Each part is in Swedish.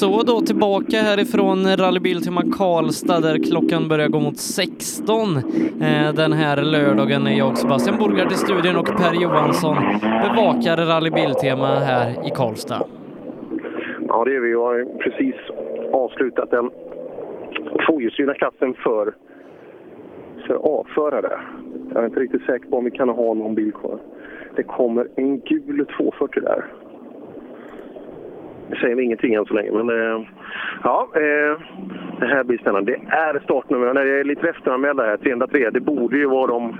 så då tillbaka härifrån rallybil till Karlstad där klockan börjar gå mot 16 eh, den här lördagen. är Jag Sebastian Borgard i studion och Per Johansson bevakar Rallybiltema här i Karlstad. Ja, det är vi. Vi har precis avslutat den tvåhjulsdrivna klassen för, för avförare. Jag är inte riktigt säker på om vi kan ha någon bil kvar. Det kommer en gul 240 där. Säger vi ingenting än så länge, men eh, ja, eh, det här blir spännande. Det är startnummer, när det är lite efteranmälda här, 303. Det borde ju vara de...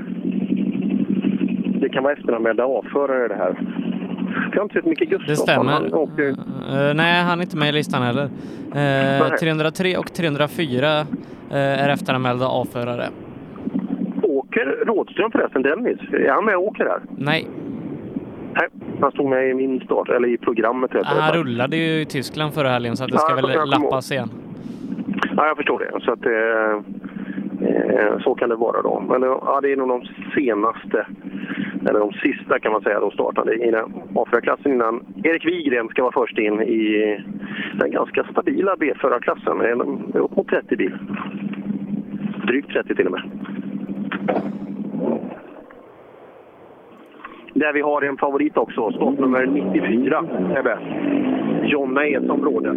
Det kan vara efteranmälda avförare det här. Jag har inte sett Micke Gustafsson. Det stämmer. Han åker... Uh, nej, han är inte med i listan heller. Uh, 303 och 304 uh, är efteranmälda avförare. Åker Rådström förresten, Dennis? Är han med och åker här? Nej. Nej, han stod med i min start, eller i programmet. Han rullade ju i Tyskland förra helgen så att det ska Ja, väl lappas igen. Ja, jag förstår det. Så, att, eh, eh, så kan det vara då. Men ja, det är nog de senaste, eller de sista kan man säga, då startade i den A4-klassen innan Erik Wigren ska vara först in i den ganska stabila B4-klassen. En- Upp mot 30 bil. Drygt 30 till och med. Där vi har en favorit också, startnummer 94, Ebbe. Jonna Edsson-Bråde.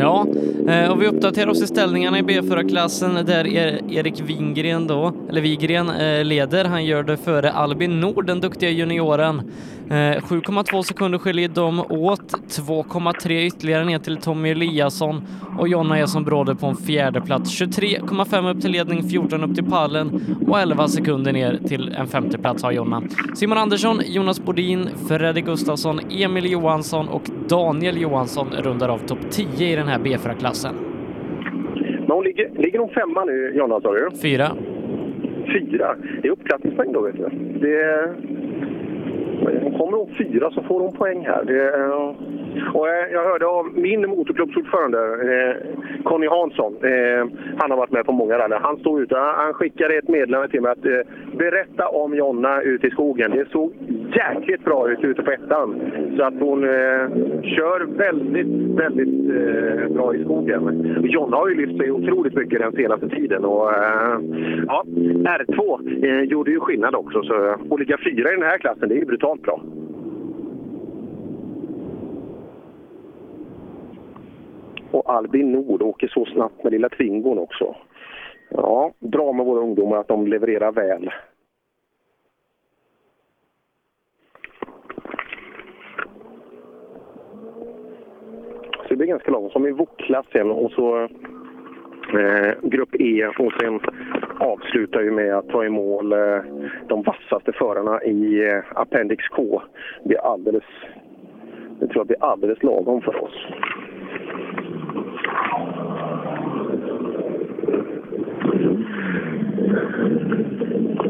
Ja, eh, och vi uppdaterar oss i ställningarna i B4-klassen där e- Erik Wingren då, eller Wigren eh, leder. Han gör det före Albin Nord, den duktiga junioren. Eh, 7,2 sekunder skiljer dem åt, 2,3 ytterligare ner till Tommy Eliasson och Jonna är som Bråde på en fjärde plats. 23,5 upp till ledning, 14 upp till pallen och 11 sekunder ner till en femte plats har Jonna. Simon Andersson, Jonas Bodin, Fredrik Gustafsson, Emil Johansson och Daniel Johansson rundar av topp 10 i den här B4-klassen. Men hon ligger, ligger hon femma nu, Jonna, sa du? Fyra. Fyra? Det är uppklassningspoäng då, vet du. Det, kommer hon fyra så får hon poäng här. Det, eh, och jag, jag hörde av min motorklubbsordförande, eh, Conny Hansson. Eh, han har varit med på många rally. Han stod ute han, skickade ett meddelande till mig att eh, berätta om Jonna ute i skogen. Det såg jäkligt bra ut ute på ettan. Så att hon eh, kör väldigt, väldigt eh, bra i skogen. Jonna har ju lyft sig otroligt mycket den senaste tiden. Och, eh, ja, R2 eh, gjorde ju skillnad också. Så eh, och ligga fyra i den här klassen, det är ju brutalt bra. Och Albin Nord åker så snabbt med lilla Twingon också. Ja, bra med våra ungdomar att de levererar väl. Så det blir ganska långt. Som i vok och så eh, grupp E och sen avslutar vi med att ta i mål eh, de vassaste förarna i eh, Appendix K. Det är alldeles, det tror jag blir alldeles lagom för oss.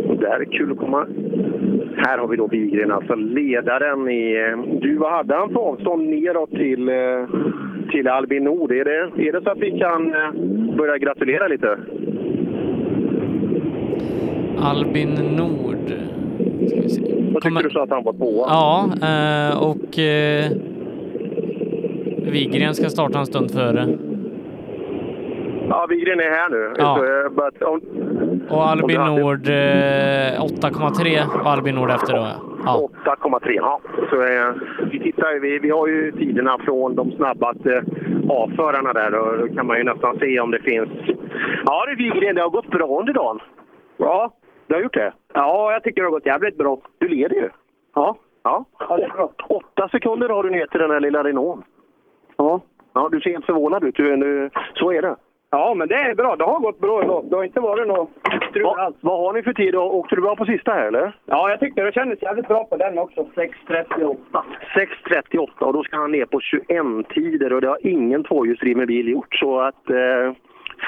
Och där är kul att komma. Här har vi då Wigren, alltså ledaren i... Eh, du, vad hade han för avstånd neråt till, eh, till Albin Nord? Är det, är det så att vi kan eh, börja gratulera lite? Albin Nord. Vad tycker du så att han var tvåa? Ja, eh, och eh, Wigren ska starta en stund före. Ja, Wigren är här nu. Ja. Så, eh, om, Och Albin Nord eh, 8,3 och Albin Nord efter då. Ja. 8,3. Ja. Så, eh, vi, tittar, vi, vi har ju tiderna från de snabbaste avförarna där. Och då kan man ju nästan se om det finns... Ja du Wigren, det har gått bra under dagen. Ja, det har gjort det? Ja, jag tycker det har gått jävligt bra. Du leder ju. Ja. Ja, ja det är bra. Åtta sekunder har du ner till den här lilla Renault. Ja. Ja, du ser helt förvånad ut. Du, du, så är det. Ja, men det är bra. Det har gått bra idag. Det har inte varit något strul Va, alls. vad har ni för tid? Åkte du bra på sista här eller? Ja, jag tyckte det kändes jävligt bra på den också. 6.38. 6.38 och då ska han ner på 21-tider och det har ingen tvåhjulsdriven bil gjort. Så att... Eh,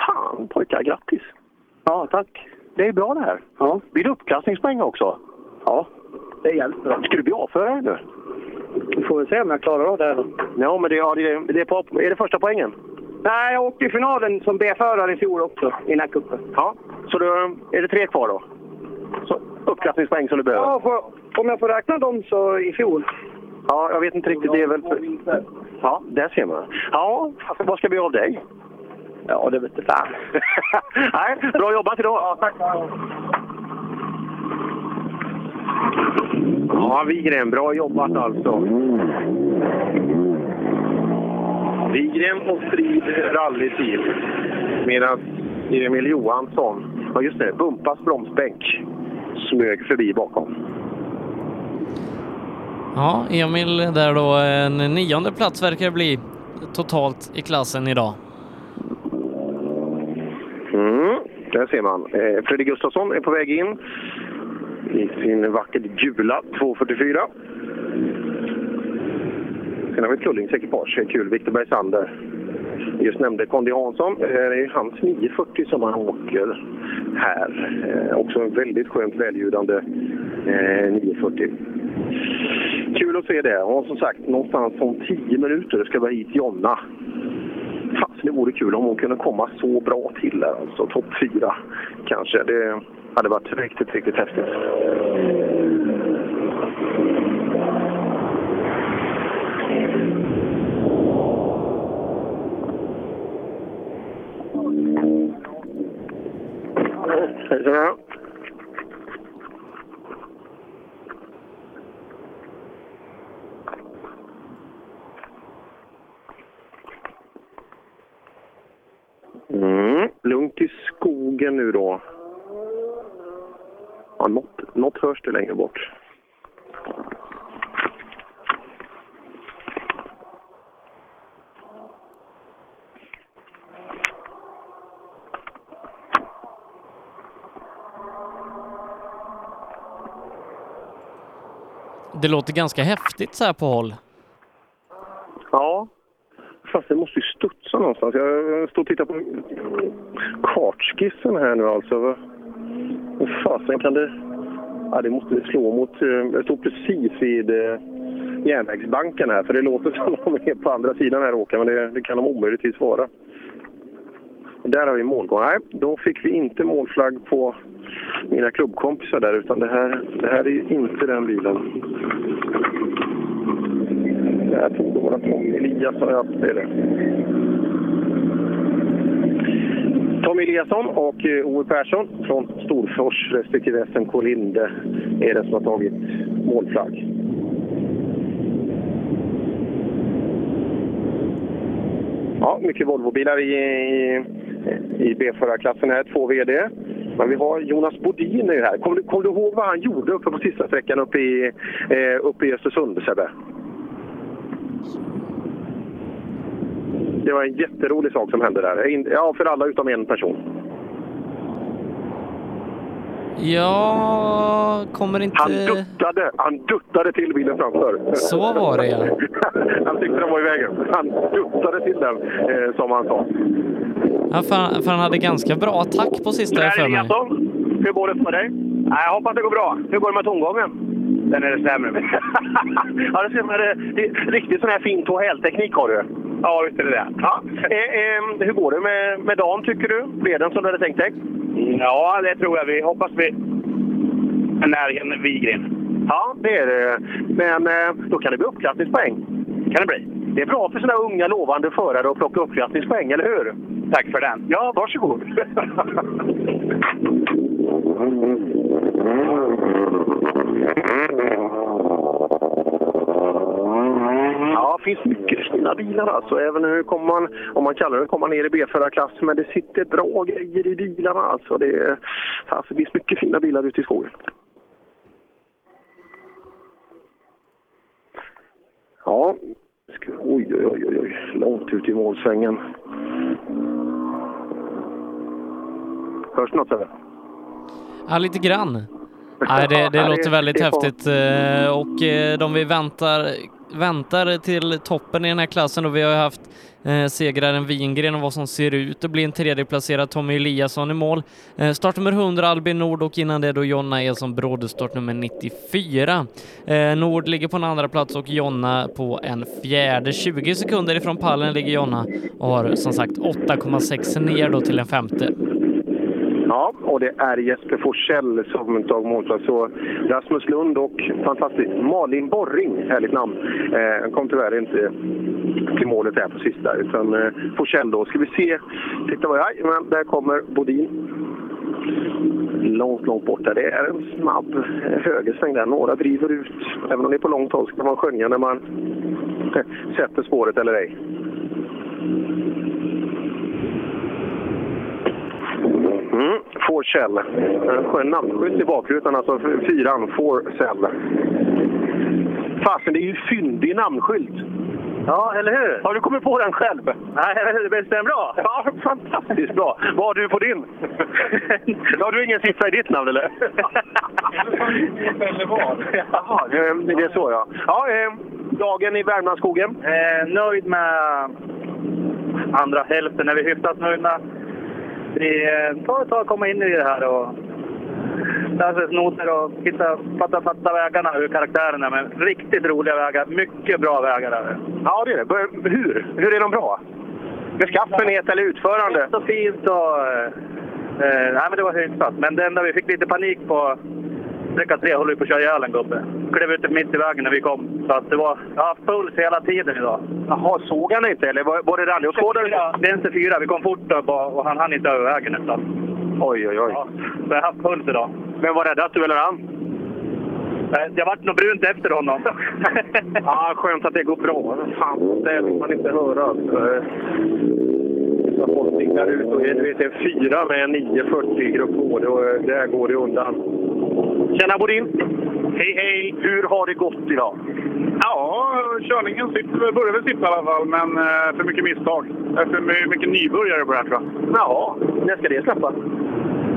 fan pojkar, grattis! Ja, tack. Det är bra det här. Ja. Blir det uppklassningspoäng också? Ja, det är jävligt bra. Ska du bli avförare nu? Vi får väl se om jag klarar av det här. Ja, men det, ja, det, det är, på, är det första poängen? Nej, jag åkte i finalen som B-förare i fjol också, i den här cupen. Ja. Så då är det tre kvar då? Så, uppklassningspoäng som du behöver? Ja, får, om jag får räkna dem så i fjol Ja, jag vet inte riktigt. Det är väl... Ja, där ser man. Ja, alltså, vad ska vi av dig? Ja, det vet inte fan. Nej, bra jobbat idag. Ja, tack. Ja, Wigren, bra jobbat alltså. Wigren och Strid rallyteam. Medan Emil Johansson, ja just det, Bumpas bromsbänk smög förbi bakom. Ja, Emil där då, en nionde plats verkar det bli totalt i klassen idag. Mm, där ser man. Eh, Fredrik Gustafsson är på väg in i sin vackert gula 244. Sen har vi Kullings ekipage. kul. Viktor Bergsander. Just nämnde Conny Hansson. Det är hans 940 som han åker här. Eh, också en väldigt skönt välljudande eh, 940. Kul att se det. Och som sagt, någonstans om 10 minuter ska vi hit Jonna. Fast det vore kul om hon kunde komma så bra till här, alltså topp 4 kanske. Det hade varit riktigt, riktigt häftigt. Ja. Mm, lugnt i skogen nu då. Ja, något, något hörs det längre bort. Det låter ganska häftigt så här på håll. Ja, fast det måste ju studsa någonstans. Jag står och tittar på kartskissen här nu alltså. Hur fasen kan det... Ja, det måste slå mot... Eh, Jag står precis vid eh, järnvägsbanken här, för det låter som om de är på andra sidan här åka, men det, det kan de omöjligtvis vara. Där har vi målgång. Nej, då fick vi inte målflagg på mina klubbkompisar där, utan det här, det här är ju inte den bilen. Det här tog våra Tommy Eliasson, ja det är det. Tommy Eliasson och eh, Ove Persson från Storfors respektive SMK Linde är det som har tagit målflagg. Ja, mycket Volvobilar i, i, i B-förarklassen här, två VD. Men vi har Jonas Bodin nu här. Kommer du, kom du ihåg vad han gjorde uppe på sista sträckan uppe i, eh, uppe i Östersund, Sebbe? Det var en jätterolig sak som hände där. Ja, för alla utom en person. Jag kommer inte... Han duttade, han duttade till bilen framför. Så var det, ja. han tyckte den var i vägen. Han duttade till den, eh, som han sa. Ja, för, han, för han hade ganska bra attack på sista jag för mig. Hur går det för dig? Nej, jag hoppas det går bra. Hur går det med tomgången? Den är det sämre med. ja, det ser man. Det, det riktigt sån här fin tå teknik har du. Ja, visst är det det. Ja. Eh, eh, hur går det med, med dagen, tycker du? Blev den som du hade tänkt dig? Ja, det tror jag. Vi hoppas vi är nära Wigren. Ja, det är det. Men eh, då kan det bli uppklassningspoäng. Kan det bli. Det är bra för sådana unga lovande förare att plocka uppklassningspoäng, eller hur? Tack för den. Ja, varsågod. Ja, det finns mycket fina bilar alltså. Även nu kommer man, om man kallar det, kommer man ner i B-förarklass. Men det sitter bra grejer i bilarna alltså. Det, alltså, det finns mycket fina bilar ute i skogen. Ja, oj, oj, oj, oj, långt ut i målsvängen. Hörs något Sebbe? Ja, lite grann. Nej, det, det låter väldigt häftigt eh, och eh, de vi väntar, väntar till toppen i den här klassen och vi har ju haft eh, segraren Wingren och vad som ser ut att bli en tredjeplacerad Tommy Eliasson i mål. Eh, startnummer 100 Albin Nord och innan det då Jonna Eson Brodde startnummer 94. Eh, Nord ligger på en andra plats och Jonna på en fjärde. 20 sekunder ifrån pallen ligger Jonna och har som sagt 8,6 ner då till en femte. Mm. Ja, och det är Jesper Forsell som tagit målplats. Så Rasmus Lund och fantastiskt Malin Borring, härligt namn, eh, kom tyvärr inte till målet här på sista. Utan eh, Forsell då. Ska vi se. Titta vad jag... Men där kommer Bodin. Långt, långt borta. Det är en snabb högersväng där. Några driver ut. Även om det är på långt håll ska man skönja när man sätter spåret eller ej. Mm, Forsell. En skön namnskylt i bakrutan, alltså fyran. Forsell. Fasen, det är ju fyndig namnskylt. Ja, eller hur? Har du kommit på den själv? Nej, visst är den bra? Ja, fantastiskt bra. Vad har du på din? har du ingen siffra i ditt namn, eller? eller vad? Jaha, det är så ja. Ja, eh, dagen i Värmlandsskogen? Eh, nöjd med andra hälften. Är vi hyfsat nöjda. Det eh, tar ett tag att komma in i det här och lära sig noter och hitta, fatta, fatta vägarna, hur karaktärerna Men riktigt roliga vägar. Mycket bra vägar där. Ja, det är det. Hur? Hur är de bra? Beskaffenhet eller utförande? Så fint och... Eh, nej, men det var hyfsat. Men det enda vi fick lite panik på sträcka tre håller vi på att köra ihjäl en gubbe. Klev ut mitt i vägen när vi kom. Så att det var ja, puls hela tiden idag. Jaha, såg han inte eller var, var det rallyåskådare? Vänster fyra. Vi kom fort upp och, och han hann inte över vägen nästan. Oj, oj, oj. Ja, så jag har haft puls idag. Men var räddast du eller han? Det vart något brunt efter honom. ja, skönt att det går bra. Fan, det vill man inte höra. Alltså. Folk tittar ut och du vet, en fyra med en 940 grupp H. Där går det undan. Tjena Bodin! Hej, hej! Hur har det gått idag? Ja, körningen sitter, börjar väl sitta i alla fall, men för mycket misstag. För mycket nybörjare på det här tror jag. Ja, när ska det släppa?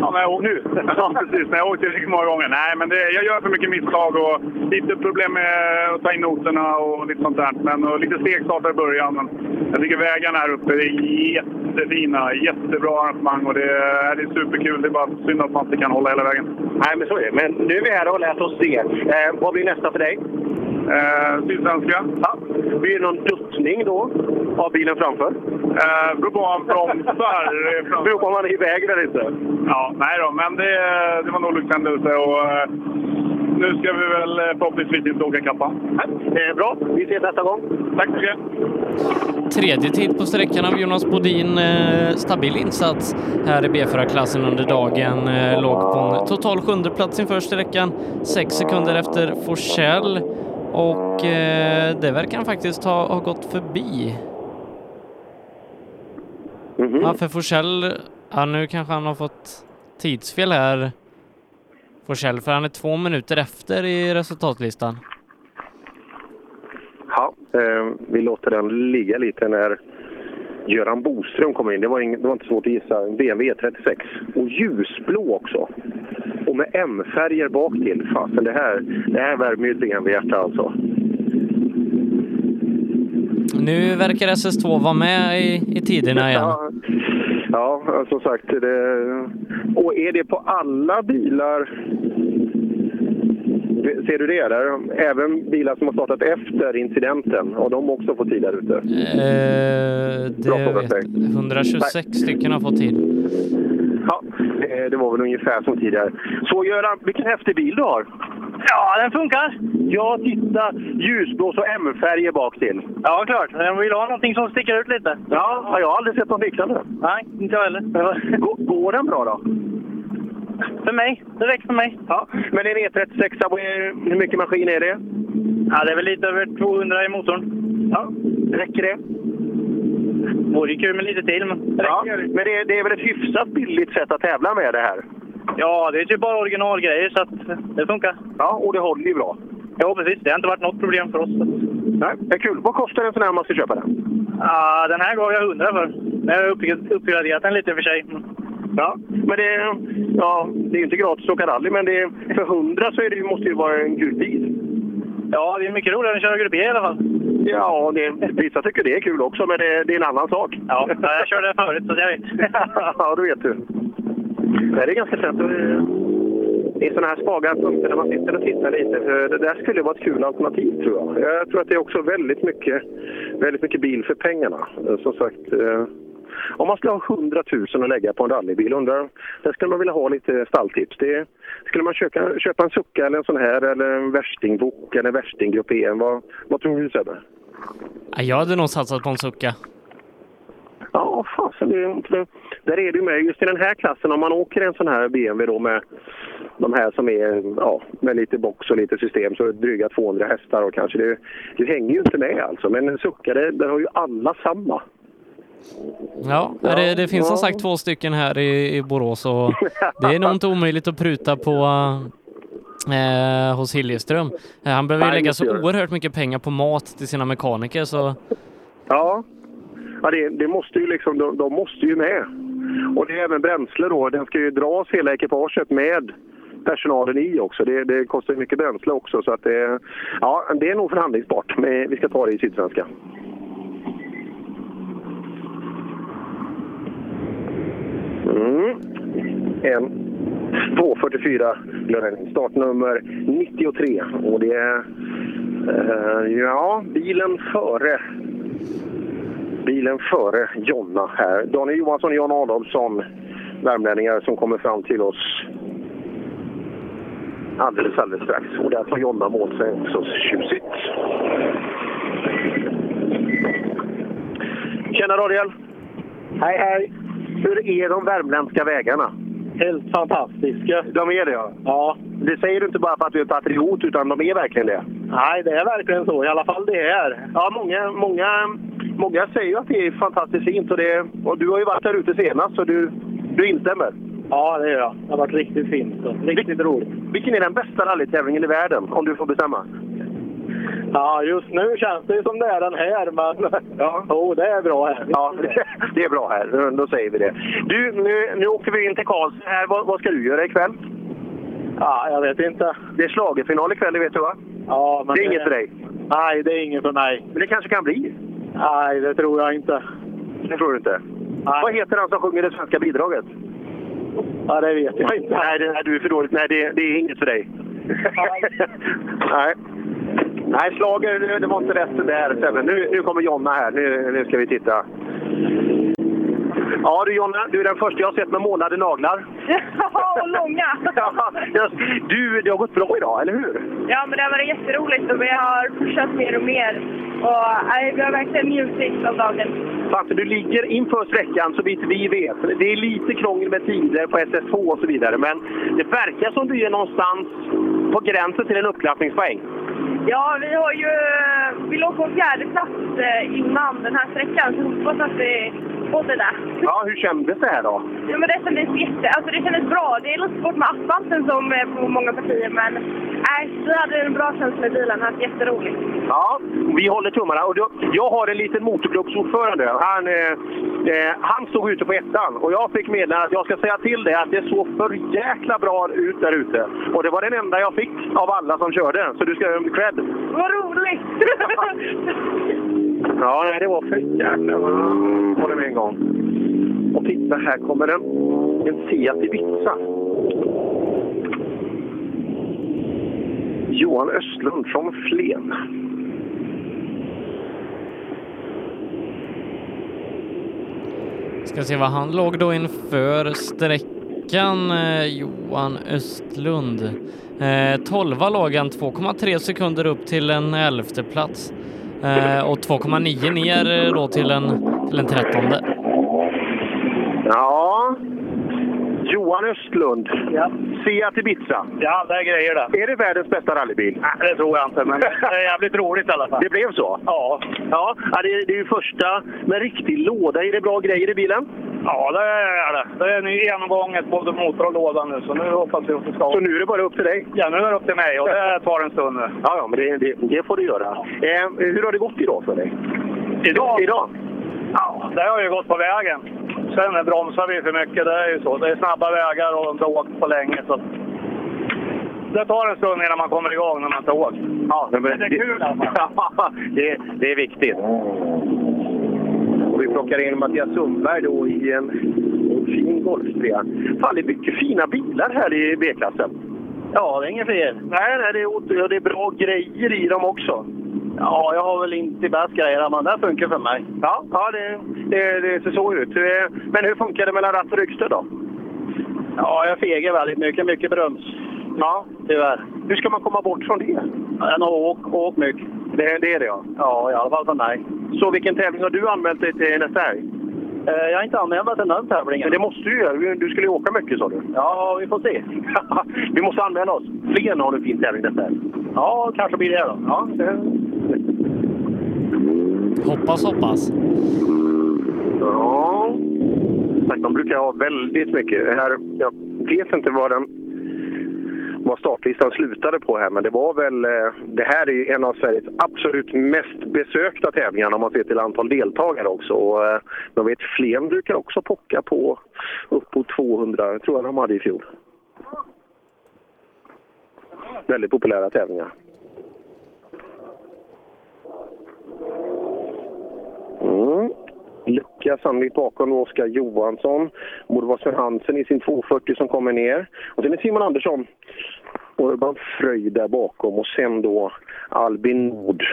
Ja, jag åkt nu. Ja, precis. Jag åkt tillräckligt många gånger. Nej, men det, jag gör för mycket misstag och lite problem med att ta in noterna och lite sånt där. Men och lite stegstartar i början. Men jag tycker vägarna här uppe är jättefina. Jättebra arrangemang och det, är, det är superkul. Det är bara synd att man inte kan hålla hela vägen. Nej, men så är det. Men nu är vi här och har lärt oss det. Eh, vad blir nästa för dig? Eh, Sydsvenska. Ja. Blir det någon duttning då av bilen framför? Eh, beror på om han bromsar. beror på om han är i vägen eller inte. Ja, nej då, men det, det var en olyckshändelse och eh, nu ska vi väl förhoppningsvis inte åka kappa. Eh, bra, vi ses nästa gång. Tack så mycket. Tredje tid på sträckan av Jonas Bodin. Eh, stabil insats här i B4-klassen under dagen. Eh, låg på en total sjunde plats inför sträckan, sex sekunder efter Forsell. Och eh, det verkar han faktiskt ha, ha gått förbi. Mm -hmm. Ja, för Forsell, ja nu kanske han har fått tidsfel här. Forsell, för han är två minuter efter i resultatlistan. Ja, eh, vi låter den ligga lite när Göran Boström kommer in. Det var, ing, det var inte svårt att gissa. BMW 36 och ljusblå också. Och med M-färger bak till. Fasen, det här, det här värmer ju lite vid hjärtat alltså. Nu verkar SS2 vara med i, i tiderna igen. Ja, ja som sagt. Det, och är det på alla bilar Ser du det? Där? Även bilar som har startat efter incidenten, har de också fått tid där ute? Eh, det vet, 126 Nej. stycken har fått tid. Ja, det var väl ungefär som tidigare. Så Göran, vilken häftig bil du har! Ja, den funkar! Ja, titta! Ljusblå och M-färger bak till. Ja, klart. Jag vill ha någonting som sticker ut lite. Ja, jag har aldrig sett något liknande. Nej, inte jag heller. Går den bra då? För mig. Det räcker för mig. Ja. Men en E36, hur mycket maskin är det? Ja, det är väl lite över 200 i motorn. Ja. Räcker det? Vore kul med lite till, men ja. Men det är, det är väl ett hyfsat billigt sätt att tävla med det här? Ja, det är typ bara originalgrejer, så att det funkar. Ja, och det håller ju bra. Ja, precis. Det har inte varit något problem för oss. Nej, det är kul. Vad kostar en sån här om man ska köpa den? Ja, den här gav jag 100 för. Jag har uppgraderat den lite för sig. Ja, men det, ja, det är inte gratis att åka rally, men det, för 100 så är det, måste det ju vara en kul bil. Ja, det är mycket roligare att köra Grupp E i alla fall. Ja, det, vissa tycker det är kul också, men det, det är en annan sak. Ja, jag körde förut så jag vet. ja, då vet du. Det är ganska lätt. Det är sådana här svaga punkter där man sitter och tittar lite. Det där skulle vara ett kul alternativ tror jag. Jag tror att det är också väldigt mycket, väldigt mycket bil för pengarna. Som sagt, eh, om man skulle ha 100 000 att lägga på en rallybil, undrar, där skulle man vilja ha lite stalltips. Det, skulle man köpa, köpa en Succa eller en sån här eller en värstingbok eller en värstinggrupp EM? Vad, vad tror du Sebbe? Jag hade nog satsat på en Succa. Ja, fasen. Det, där är det ju med. Just i den här klassen, om man åker en sån här BMW då med de här som är ja, med lite box och lite system så dryga 200 hästar och kanske det, det hänger ju inte med alltså. Men en Succa, det, där har ju alla samma. Ja, ja det, det, finns som sagt två stycken här i, i Borås och det är nog inte omöjligt att pruta på eh, hos Hiljeström. Eh, han behöver ju lägga så oerhört mycket pengar på mat till sina mekaniker så... Ja, ja det, det måste ju liksom, de, de, måste ju med. Och det är även bränsle då. Den ska ju dras hela ekipaget med personalen i också. Det, det kostar mycket bränsle också så att det, ja, det är nog förhandlingsbart. Men vi ska ta det i Sydsvenska. Mm. En 2.44 startnummer 93 och det är eh, ja, bilen före bilen före Jonna här. Daniel Johansson och Jan Adolfsson, värmlänningar som kommer fram till oss alldeles, alldeles strax. Och där tar Jonna mål sig också tjusigt. Tjena Daniel! Hej hej! Hur är de värmländska vägarna? Helt fantastiska. De är det ja? Ja. Det säger du inte bara för att du är patriot, utan de är verkligen det? Nej, det är verkligen så. I alla fall det är. Ja, många, många, många säger ju att det är fantastiskt fint och, det, och du har ju varit där ute senast så du, du instämmer? Ja, det gör jag. Det har varit riktigt fint och riktigt Vil roligt. Vilken är den bästa rallytävlingen i världen, om du får bestämma? Ja, just nu känns det som det är den här, men ja. oh, det är bra här. Ja, det är bra här. Då säger vi det. Du, nu, nu åker vi in till Karlstad. Vad, vad ska du göra ikväll? Ja, jag vet inte. Det är slagerfinal ikväll, det vet du va? Ja, men det är det... inget för dig? Nej, det är inget för mig. Men det kanske kan bli? Nej, det tror jag inte. Det tror du inte? Nej. Vad heter han som sjunger det svenska bidraget? Ja, det vet jag inte. Nej, det, nej du är för dåligt. Nej, det, det är inget för dig. nej. Nej, slager, det var inte rätt där. Nu, nu kommer Jonna här. Nu, nu ska vi titta. Ja du Jonna, du är den första jag har sett med målade naglar. Ja, och långa! du, det har gått bra idag, eller hur? Ja, men det har varit jätteroligt och vi har pushat mer och mer. Och nej, vi har verkligen njutit av dagen. Fast du ligger inför sträckan så vitt vi vet. Det är lite krångel med tider på SS2 och så vidare, men det verkar som du är någonstans på gränsen till en uppklappningspoäng. Ja, vi har ju... Vi låg på fjärde plats eh, innan den här sträckan, så hoppas att vi både där. Ja, hur kändes det här då? Ja, men det kändes jätte... Alltså det kändes bra. Det är lite svårt med asfalten som på många partier, men äh, vi hade en bra känsla i bilen. Det var jätteroligt. Ja, vi håller tummarna. Och då, jag har en liten motorklubbsordförande. Han, eh, eh, han stod ute på ettan och jag fick meddela att jag ska säga till dig att det såg för jäkla bra ut där ute. Och det var den enda jag fick av alla som körde, så du ska ha cred. Vad roligt! ja, nej, det var för jäkla... Mm. Håller med en gång. Och titta, här kommer en, en Seat Ibiza. Johan Östlund från Flen. Ska se vad han låg då inför sträckan, eh, Johan Östlund. Eh, 12 låg han 2,3 sekunder upp till en elfte plats Eh, och 2,9 ner eh, då till en, till en trettonde. Ja, Johan Östlund. Ja. Seat Ibiza. Ja, det är grejer det. Är det världens bästa rallybil? Nej, det tror jag inte, men det är jävligt roligt i alla fall. Det blev så? Ja. Ja, det är, det är ju första med riktig låda. Är det bra grejer i bilen? Ja, det är det. Det är ny genomgång, både motor och låda nu, så nu hoppas vi att det ska... Så nu är det bara upp till dig? Ja, nu är det upp till mig och det tar en stund nu. Ja, ja men det, det, det får du göra. Eh, hur har det gått idag för dig? Idag? Idag? Ja, det har ju gått på vägen. Sen bromsar vi för mycket, det är ju så. Det är snabba vägar och inte åkt på länge. Så det tar en stund innan man kommer igång när man inte åkt. Ja, men det är kul alltså. det, det är viktigt. Och vi plockar in Mattias Sundberg då i en, en fin Golf 3. Fan, det är mycket fina bilar här i B-klassen. Ja, det är inget fel. Nej, nej det, är, det är bra grejer i dem också. Ja, jag har väl inte bäst grejer, men det funkar för mig. Ja, ja det, det, det ser så ut. Men hur funkar det mellan ratt och ryggstöd då? Ja, jag fegar väldigt mycket. Mycket broms. Ja. Tyvärr. Hur ska man komma bort från det? Har åkt åk mycket. Det, det är det ja. Ja, i alla fall för mig. Så vilken tävling har du anmält dig till nästa helg? Eh, jag har inte anmält mig till den tävlingen. Men det måste du göra. Du skulle ju åka mycket sa du. Ja, vi får se. vi måste anmäla oss. Flen har du fin tävling nästa helg. Ja, kanske blir det då. Ja, det... Hoppas, hoppas. Ja. De brukar ha väldigt mycket. Här, jag vet inte vad den vad startlistan slutade på här, men det var väl... Eh, det här är en av Sveriges absolut mest besökta tävlingar om man ser till antal deltagare också. Och, eh, Jag vet Flen brukar också pocka på uppåt 200, tror jag de hade i fjol. Väldigt populära tävlingar. Mm. Lucka sannolikt bakom Oskar Johansson. Borde vara Sven Hansen i sin 240 som kommer ner. Och sen är Simon Andersson och Urban Fröjd där bakom och sen då Albin Nord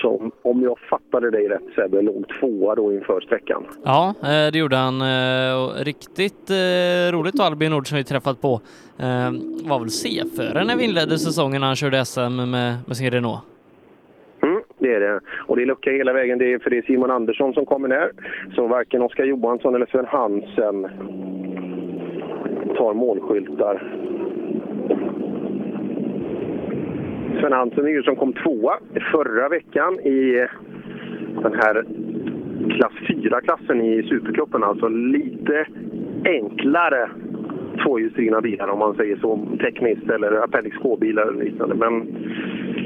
som, om jag fattade dig rätt Sebbe, låg tvåa då inför sträckan. Ja, eh, det gjorde han. Eh, riktigt eh, roligt då, Albin Nord som vi träffat på. Var väl C-förare när vi inledde säsongen när han körde SM med, med sin Renault. Det är det. Och det är lucka hela vägen. Det är för det är Simon Andersson som kommer ner. Så varken Oskar Johansson eller Sven Hansen tar målskyltar. Sven Hansen är ju som kom tvåa förra veckan i den här klass 4-klassen i Supercupen. Alltså lite enklare tvåhjulsdrivna bilar om man säger så, tekniskt eller Appendix K-bilar eller liknande. Men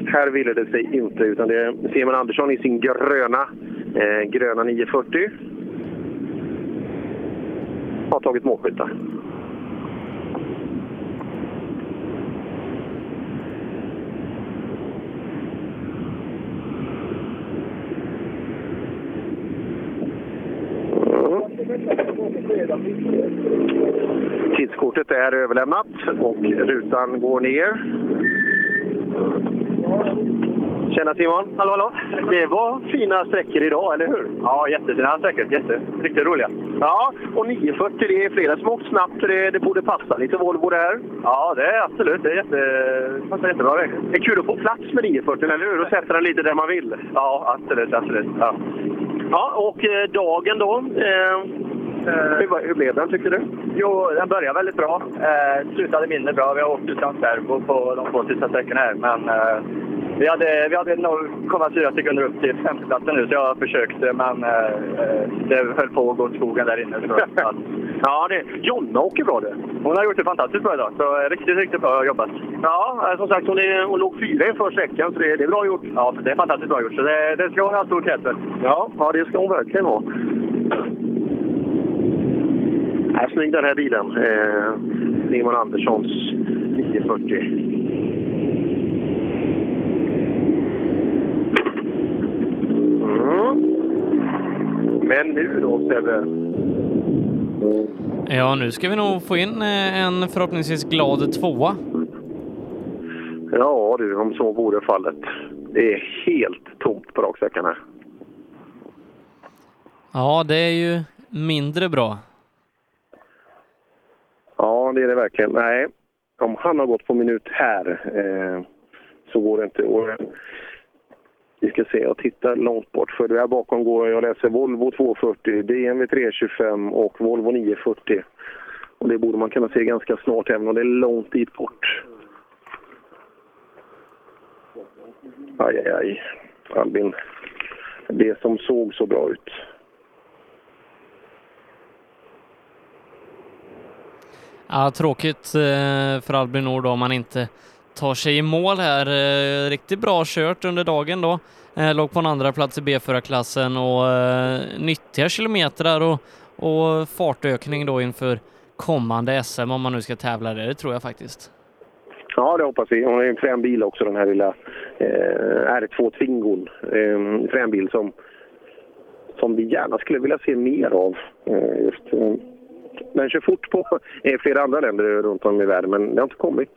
här ville det sig inte utan det är Simon Andersson i sin gröna, eh, gröna 940 har tagit målskyttar. Tidskortet är överlämnat och rutan går ner. Tjena Simon! Hallå, hallå! Det var fina sträckor idag, eller hur? Ja, jättefina sträckor. Jätte, riktigt roliga. Ja, och 940, det är flera som åkt snabbt så det, det borde passa lite Volvo det här. Ja, det är absolut. Det är jätte, passar jättebra. Det är kul att få plats med 940, eller hur? Och sätta den lite där man vill. Ja, absolut. absolut. Ja. Ja, och eh, dagen då? Eh, hur, hur blev den tycker du? Jo, den började väldigt bra. Eh, slutade mindre bra. Vi har åkt utan servo på de två sista sträckorna här. Men eh, vi hade, vi hade 0,4 sekunder upp till femteplatsen nu, så jag försökte. Men eh, det höll på att gå åt skogen där inne. Så, ja. Ja, det, Jonna åker bra det. Hon har gjort det fantastiskt bra idag. Så riktigt, riktigt bra jobbat. Ja, som sagt hon, är, hon låg fyra inför sträckan så det, det är bra gjort. Ja, det är fantastiskt bra gjort. Så det, det ska hon ha stor cred för. Ja, ja, det ska hon verkligen ha. Äh, snygg den här bilen. Eh, Simon Anderssons 940. Mm. Men nu då Sebbe? Ja, nu ska vi nog få in eh, en förhoppningsvis glad tvåa. Ja du, om så vore fallet. Det är helt tomt på raksträckan här. Ja, det är ju mindre bra. Ja, det är det verkligen. Nej, om han har gått på minut här eh, så går det inte. Och, vi ska se, jag tittar långt bort. För där bakom går jag läser Volvo 240, DMV 325 och Volvo 940. Och det borde man kunna se ganska snart även om det är långt dit bort. Aj, aj, aj. Albin. Det som såg så bra ut. Ja, tråkigt eh, för Albin Nord om han inte tar sig i mål här. Eh, riktigt bra kört under dagen då. Eh, låg på en andra plats i B4-klassen och eh, nyttiga kilometrar och, och fartökning då inför kommande SM om man nu ska tävla där. Det tror jag faktiskt. Ja, det hoppas vi. Hon är en frän bil också, den här lilla eh, R2 Twingon. Eh, en frän bil som, som vi gärna skulle vilja se mer av. Eh, just, eh, den kör fort på eh, flera andra länder runt om i världen, men det har inte kommit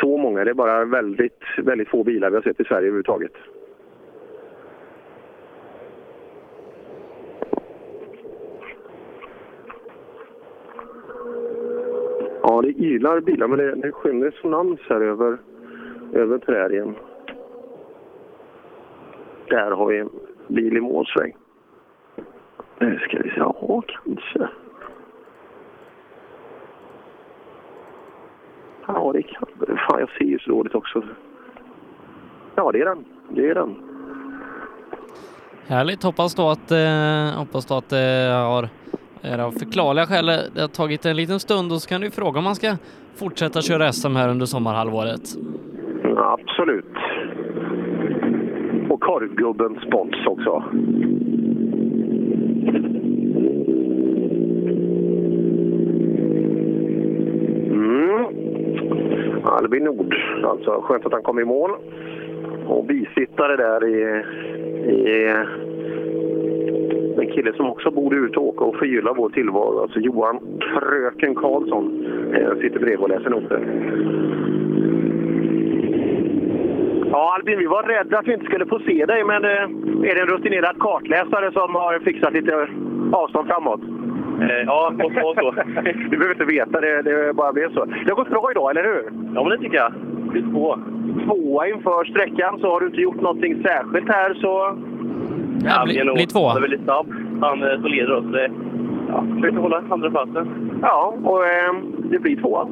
så många. Det är bara väldigt, väldigt få bilar vi har sett i Sverige överhuvudtaget. Ja, det ylar bilar, men det, det skymmer resonans här över, över prärien. Där har vi en bil i målsväng. Nu ska vi se. Ja, kanske. Ja, det kan Fan, jag ser ju så dåligt också. Ja, det är den. Det är den. Härligt. Hoppas då att, eh, hoppas då att det eh, har är av förklarliga skäl det har tagit en liten stund och så kan du fråga om man ska fortsätta köra SM här under sommarhalvåret. Absolut. Och korvgubben spons också. Mm. Albin Nord, alltså. Skönt att han kom i mål. Och bisittare där i, i en kille som också borde ut och åka och förgylla vår tillvaro. Alltså Johan Kröken Karlsson eh, sitter bredvid och läser noter. Ja, Albin, vi var rädda att vi inte skulle få se dig, men eh, är det en rutinerad kartläsare som har fixat lite avstånd framåt? Eh, ja, måste vara så. du behöver inte veta, det, det bara blev så. Det har gått bra idag, eller hur? Ja, men det tycker jag. Det är två. Tvåa inför sträckan, så har du inte gjort någonting särskilt här så... Ja, bli, bli två. Han är väldigt snabb. Han eh, så leder oss. Det, ja, försöker hålla andra platsen. Ja, och eh, det blir tvåa.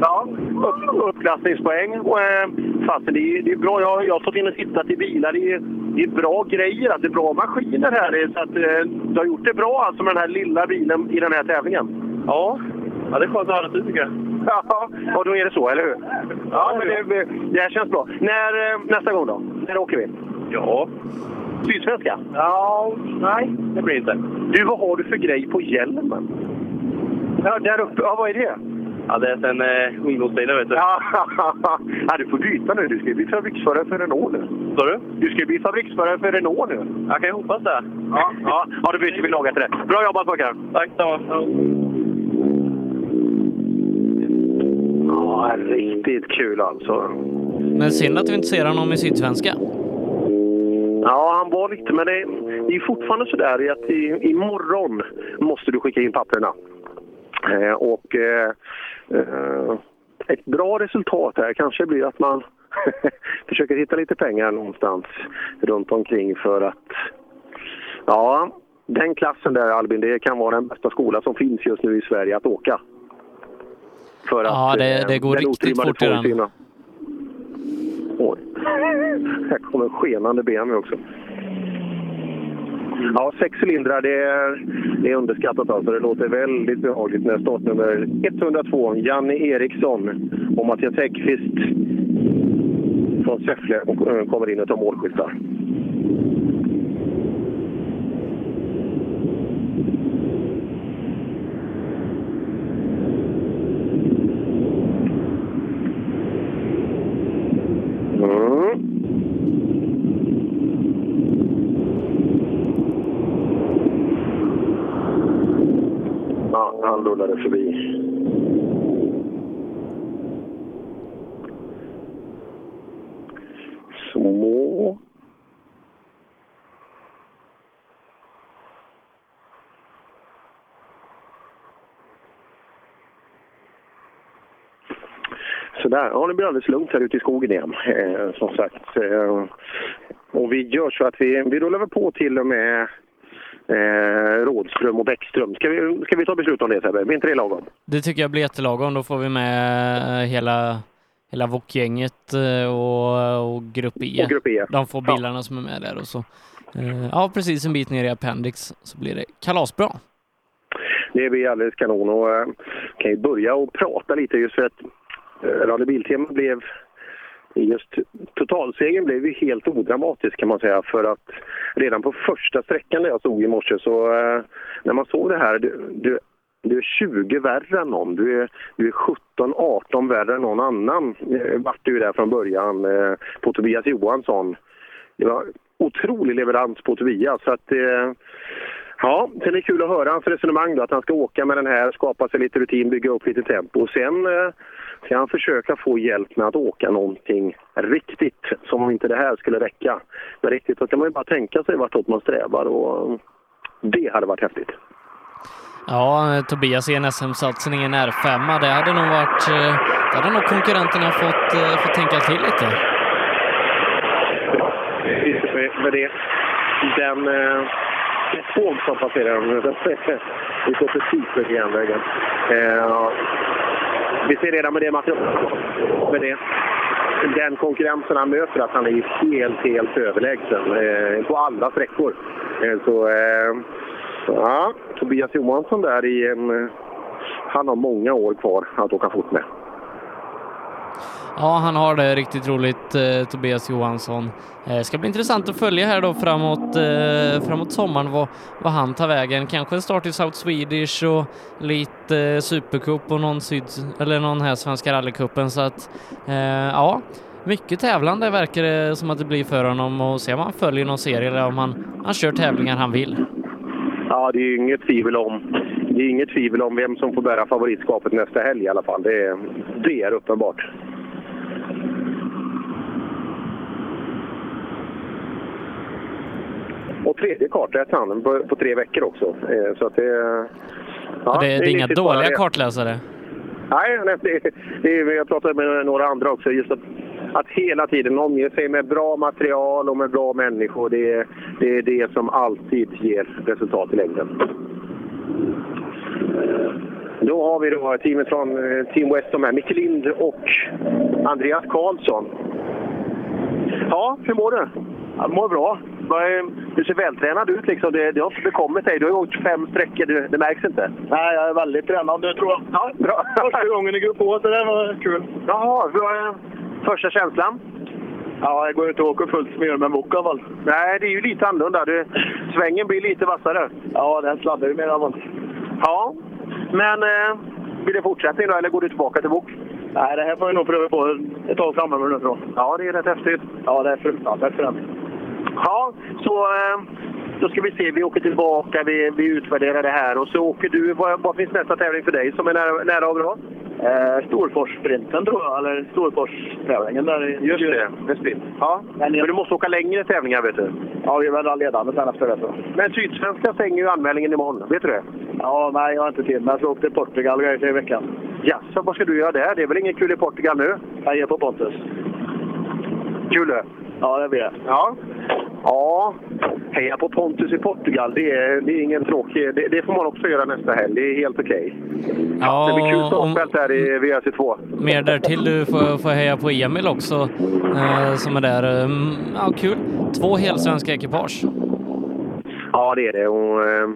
Ja, upp, uppklassningspoäng. Och, eh, fast det, är, det är bra. Jag, jag har stått inne och tittat i bilar. Det är, det är bra grejer. Att det är bra maskiner här. Så att, eh, du har gjort det bra alltså med den här lilla bilen i den här tävlingen. Ja, ja det är skönt att höra tycker jag. Ja, och då är det så, eller hur? Ja, men det, det här känns bra. När, eh, nästa gång då? När åker vi? Ja. Sydsvenska? Ja, nej, det blir inte. Du, vad har du för grej på hjälmen? Ja, där uppe. Ja, vad är det? Ja, det är sen eh, ungdomstiden, vet du. Ja, ja, du får byta nu. Du ska bli fabriksförare för Renault nu. Sa du? Du ska bli fabriksförare för Renault nu. Jag kan ju hoppas det. Ja, ja. ja då byter vi lag efter det. Bra jobbat pojkar! Tack samma. Ja, riktigt kul alltså. Men synd att vi inte ser honom i Sydsvenska. Ja, han var lite, men det, det är fortfarande så där att i, imorgon måste du skicka in papperna. Eh, och eh, ett bra resultat här kanske blir att man försöker hitta lite pengar någonstans runt omkring för att ja, den klassen där Albin, det kan vara den bästa skola som finns just nu i Sverige att åka. För ja, att, det, det går riktigt fort i den. Oj. Här kommer skenande BMW också. Ja, sex cylindrar det är, det är underskattat alltså. Det låter väldigt behagligt när startnummer 102, Janne Eriksson och Mattias Häggkvist från Säffle eh, kommer in och tar målskyttar. rullade förbi. Så. Sådär, ja det blir alldeles lugnt här ute i skogen igen. Eh, som sagt. Eh, och vi gör så att vi, vi rullar på till och med eh, Rådström och Bäckström. Ska vi, ska vi ta beslut om det Sebbe? Blir inte det lagom? Det tycker jag blir jättelagom. Då får vi med eh, hela, hela VOK-gänget eh, och, och, grupp e. och grupp E. De får bilarna ja. som är med där och så. Eh, ja, precis en bit ner i Appendix så blir det kalasbra. Det blir alldeles kanon och äh, kan ju börja och prata lite just för att Eh, Rally Biltema blev just totalsegern blev ju helt odramatisk kan man säga för att redan på första sträckan där jag stod i morse så eh, när man såg det här, du, du, du är 20 värre än någon, du är, du är 17-18 värre än någon annan eh, vart du där från början eh, på Tobias Johansson. Det var otrolig leverans på Tobias så att eh, Ja, sen är det kul att höra hans resonemang då, att han ska åka med den här, skapa sig lite rutin, bygga upp lite tempo. Och sen eh, ska han försöka få hjälp med att åka någonting riktigt, som om inte det här skulle räcka. Men riktigt, då kan man ju bara tänka sig vartåt man strävar och det hade varit häftigt. Ja, Tobias i en SM-satsning i en R5, det hade nog varit... eh, Det hade nog konkurrenterna fått, eh, fått tänka till lite. Med det, den eh, tåg som passerar vi står precis vid järnvägen. Vi ser redan med det materialet, med det, den konkurrensen han möter, att han är helt, helt överlägsen eh, på alla sträckor. Eh, så, eh, ja, Tobias Johansson där i en... Eh, han har många år kvar att åka fort med. Ja, han har det riktigt roligt, eh, Tobias Johansson. Eh, ska bli intressant att följa här då framåt, eh, framåt sommaren vad, vad han tar vägen. Kanske en start i South Swedish och lite eh, Supercup och någon, syd, eller någon här Svenska rallycupen. Så att, eh, ja, mycket tävlande verkar det som att det blir för honom och se om han följer någon serie eller om han, han kör tävlingar han vill. Ja, det är ju inget tvivel om det är inget tvivel om vem som får bära favoritskapet nästa helg i alla fall. Det det är uppenbart. Och tredje karträtt han på, på tre veckor också. Eh, Så att det, ja, det, det är inga bara dåliga det. kartläsare. Nej, det, det, jag pratade med några andra också. Just att, att hela tiden omge sig med bra material och med bra människor. Det, är- det är det som alltid ger resultat i längden. Då har vi då teamet från eh, Team West som är Micke Lind och Andreas Karlsson. Ja, hur mår du? Jag mår bra. Du ser vältränad ut. Liksom. Det, det har inte bekommit dig. Du har gjort fem sträckor. Det, det märks inte. Nej, jag är väldigt tränad nu tror jag. Ja, bra. Första gången i grupp H, så det var kul. Jaha, hur var första känslan? Ja, jag går inte och åker fullt smör med alla fall. Nej, det är ju lite annorlunda. Du, svängen blir lite vassare. Ja, den sladdar ju mer vanligt. Ja, men eh, blir det fortsättning då, eller går du tillbaka till bok? Nej, det här får vi nog pröva på ett tag framöver nu tror jag. Ja, det är rätt häftigt. Ja, det är fruktansvärt fränt. Ja, så eh, då ska vi se. Vi åker tillbaka, vi, vi utvärderar det här och så åker du. Vad, vad finns nästa tävling för dig som är nära, nära och bra? Eh, Storforssprinten tror jag, eller Storforstävlingen där. Just det, med sprint. Ja, men du måste åka längre tävlingar vet du. Ja, vi är väl ledande sen efter det. Så. Men Sydsvenskan stänger ju anmälningen imorgon, vet du det? Ja, nej, jag har inte tid. Men jag ska åka till Portugal och i veckan. Jaså, vad ska du göra där? Det är väl inget kul i Portugal nu? Jag är på Pontus. Kul det? Ja, det blir det. Ja. Ja, heja på Pontus i Portugal. Det är, det är ingen tråkig... Det, det får man också göra nästa helg. Det är helt okej. Ja, det blir kul startfält där i VRC2. Mer därtill, du får, får heja på Emil också eh, som är där. Mm, Ja, kul. Två helsvenska ekipage. Ja, det är det. Och, eh,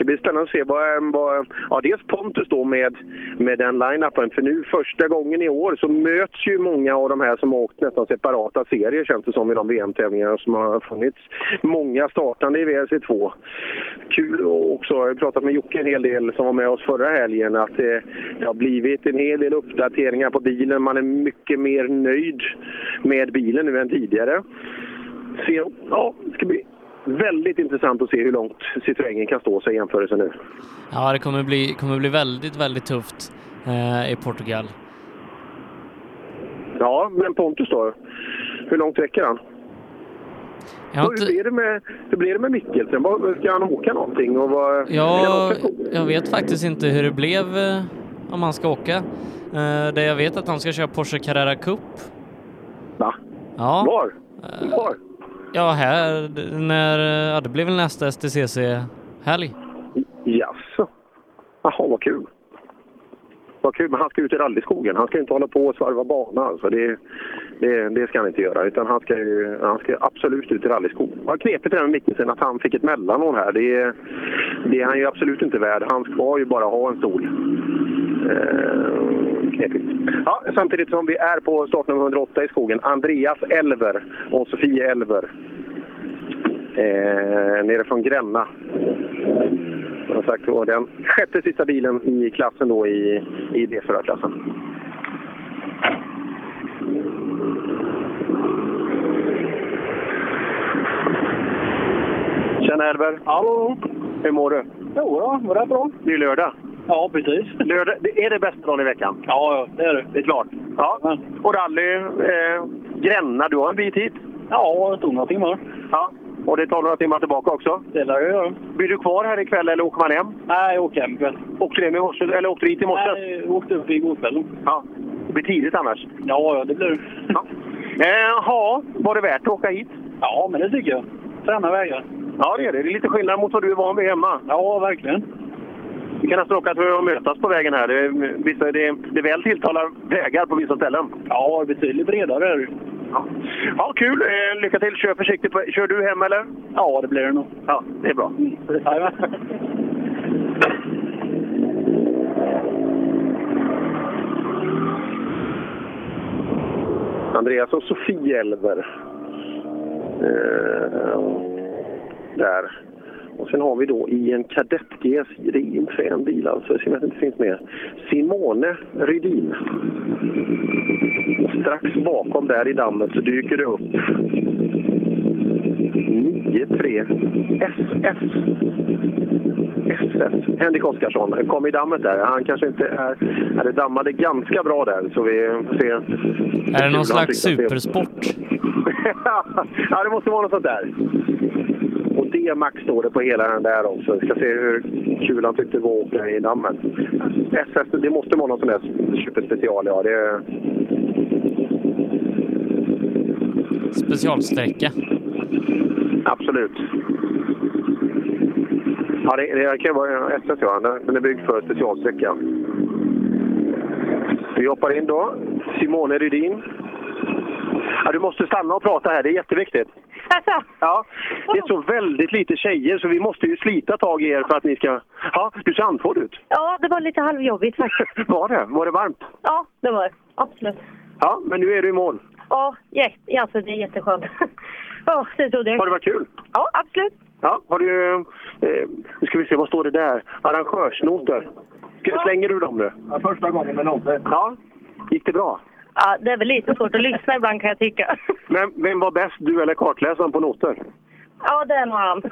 det ska bli spännande att se vad... vad ja, dels Pontus då med, med den line-upen. För nu första gången i år så möts ju många av de här som har åkt nästan separata serier känns det som i de VM-tävlingar som har funnits. Många startande i WRC2. Kul också, jag har pratat med Jocke en hel del som var med oss förra helgen, att det, det har blivit en hel del uppdateringar på bilen. Man är mycket mer nöjd med bilen nu än tidigare. Se, ja, det ska bli väldigt intressant att se hur långt Citroën kan stå sig i jämförelse nu. Ja, det kommer bli, kommer bli väldigt, väldigt tufft eh, i Portugal. Ja, men Pontus då? Hur långt räcker han? Har Hur, inte, blir det med, hur blir det med Mikkelsen? Ska han åka någonting? Och vad, han jag, vet faktiskt inte hur det blev eh, om han ska åka. Eh, det jag vet att han ska köra Porsche Carrera Cup. Va? Ja. Var? Var? Ja, här när, eh, ja, det blir väl nästa STCC-helg. Jaså? Jaha, vad kul. Vad kul, men han ska ut i rallyskogen. Han ska inte hålla på och svarva bana. Alltså. Det, det, det ska han inte göra. Utan han ska, ju, han ska absolut ut i rallyskogen. Vad knepigt det är med Mikkelsen att han fick ett mellanår här. Det, det är han ju absolut inte värd. Han ska ju bara ha en stol. Eh, knepigt. Ja, samtidigt som vi är på startnummer 108 i skogen. Andreas Elver och Sofie Elver. Eh, nere från Gränna. Som sagt var den sjätte sista bilen i klassen då i, i D4-klassen. Tjena Elver! Hallå! Hur mår du? Jo då, var det bra? Det är lördag. Ja, precis. Lördag, det är det bästa dagen i veckan? Ja, det är det. Det är klart. Ja. Och rally, eh, Gränna, du har en bit hit? Ja, det tog några timmar. Ja. Och det tar några timmar tillbaka också? Det lär jag göra. Blir du kvar här ikväll eller åker man hem? Nej, jag åker hem ikväll. Åkte du med morse, eller åkte du hit i morse? Nej, jag åkte upp igår kväll. Ja. Det blir tidigt annars? Ja, ja, det blir det. Ja. Eh, ja, var det värt att åka hit? Ja, men det tycker jag. Träna vägar. Ja, det är det. Det är lite skillnad mot vad du är van vid hemma. Ja, verkligen. Vi kan nästan åka att mötas på vägen här. Det, vissa, det, det väl tilltalar vägar på vissa ställen. Ja, betydligt bredare är det ja. ja, kul. Eh, lycka till. Kör försiktigt. Kör du hem eller? Ja, det blir det nog. Ja, det är bra. Mm. Andreas och Sofie Elver. Eh, där. Och sen har vi då i en Kadett GS, det är en frän bil alltså, jag ser att det inte finns mer. Simone Rydin. Och strax bakom där i dammet så dyker det upp 9-3 SF. SS. Henrik Oskarsson kom i dammet där. Han kanske inte är... Det dammade ganska bra där, så vi får se. Är det någon slags supersport? ja, det måste vara något sånt där. Och D-max står det på hela den där också. Vi ska se hur kul han tyckte det var att åka i dammet. SS, det måste vara någon sån där superspecial, ja. Det... Specialsträcka. Absolut. Ja, det, det kan vara SS, ja. Den är byggd för specialsträcka. Vi hoppar in då. Simone Rydin. Ja, du måste stanna och prata här, det är jätteviktigt. Alltså. Ja, det är så väldigt lite tjejer så vi måste ju slita tag i er för att ni ska... Ja, du ser andfådd ut. Ja, det var lite halvjobbigt faktiskt. Var det? Var det varmt? Ja, det var det. Absolut. Ja, men nu är du i mål. Ja, yes. alltså, det är jätteskönt. Ja, det trodde jag. Har det varit kul? Ja, absolut. Ja, har du... Eh, nu ska vi se, vad står det där? Arrangörsnoter. Slänger du dem nu? Ja, första gången med noter. Ja. Gick det bra? Ja, det är väl lite svårt att lyssna ibland kan jag tycka. Men vem var bäst, du eller kartläsaren på noter? Ja, det är nog han.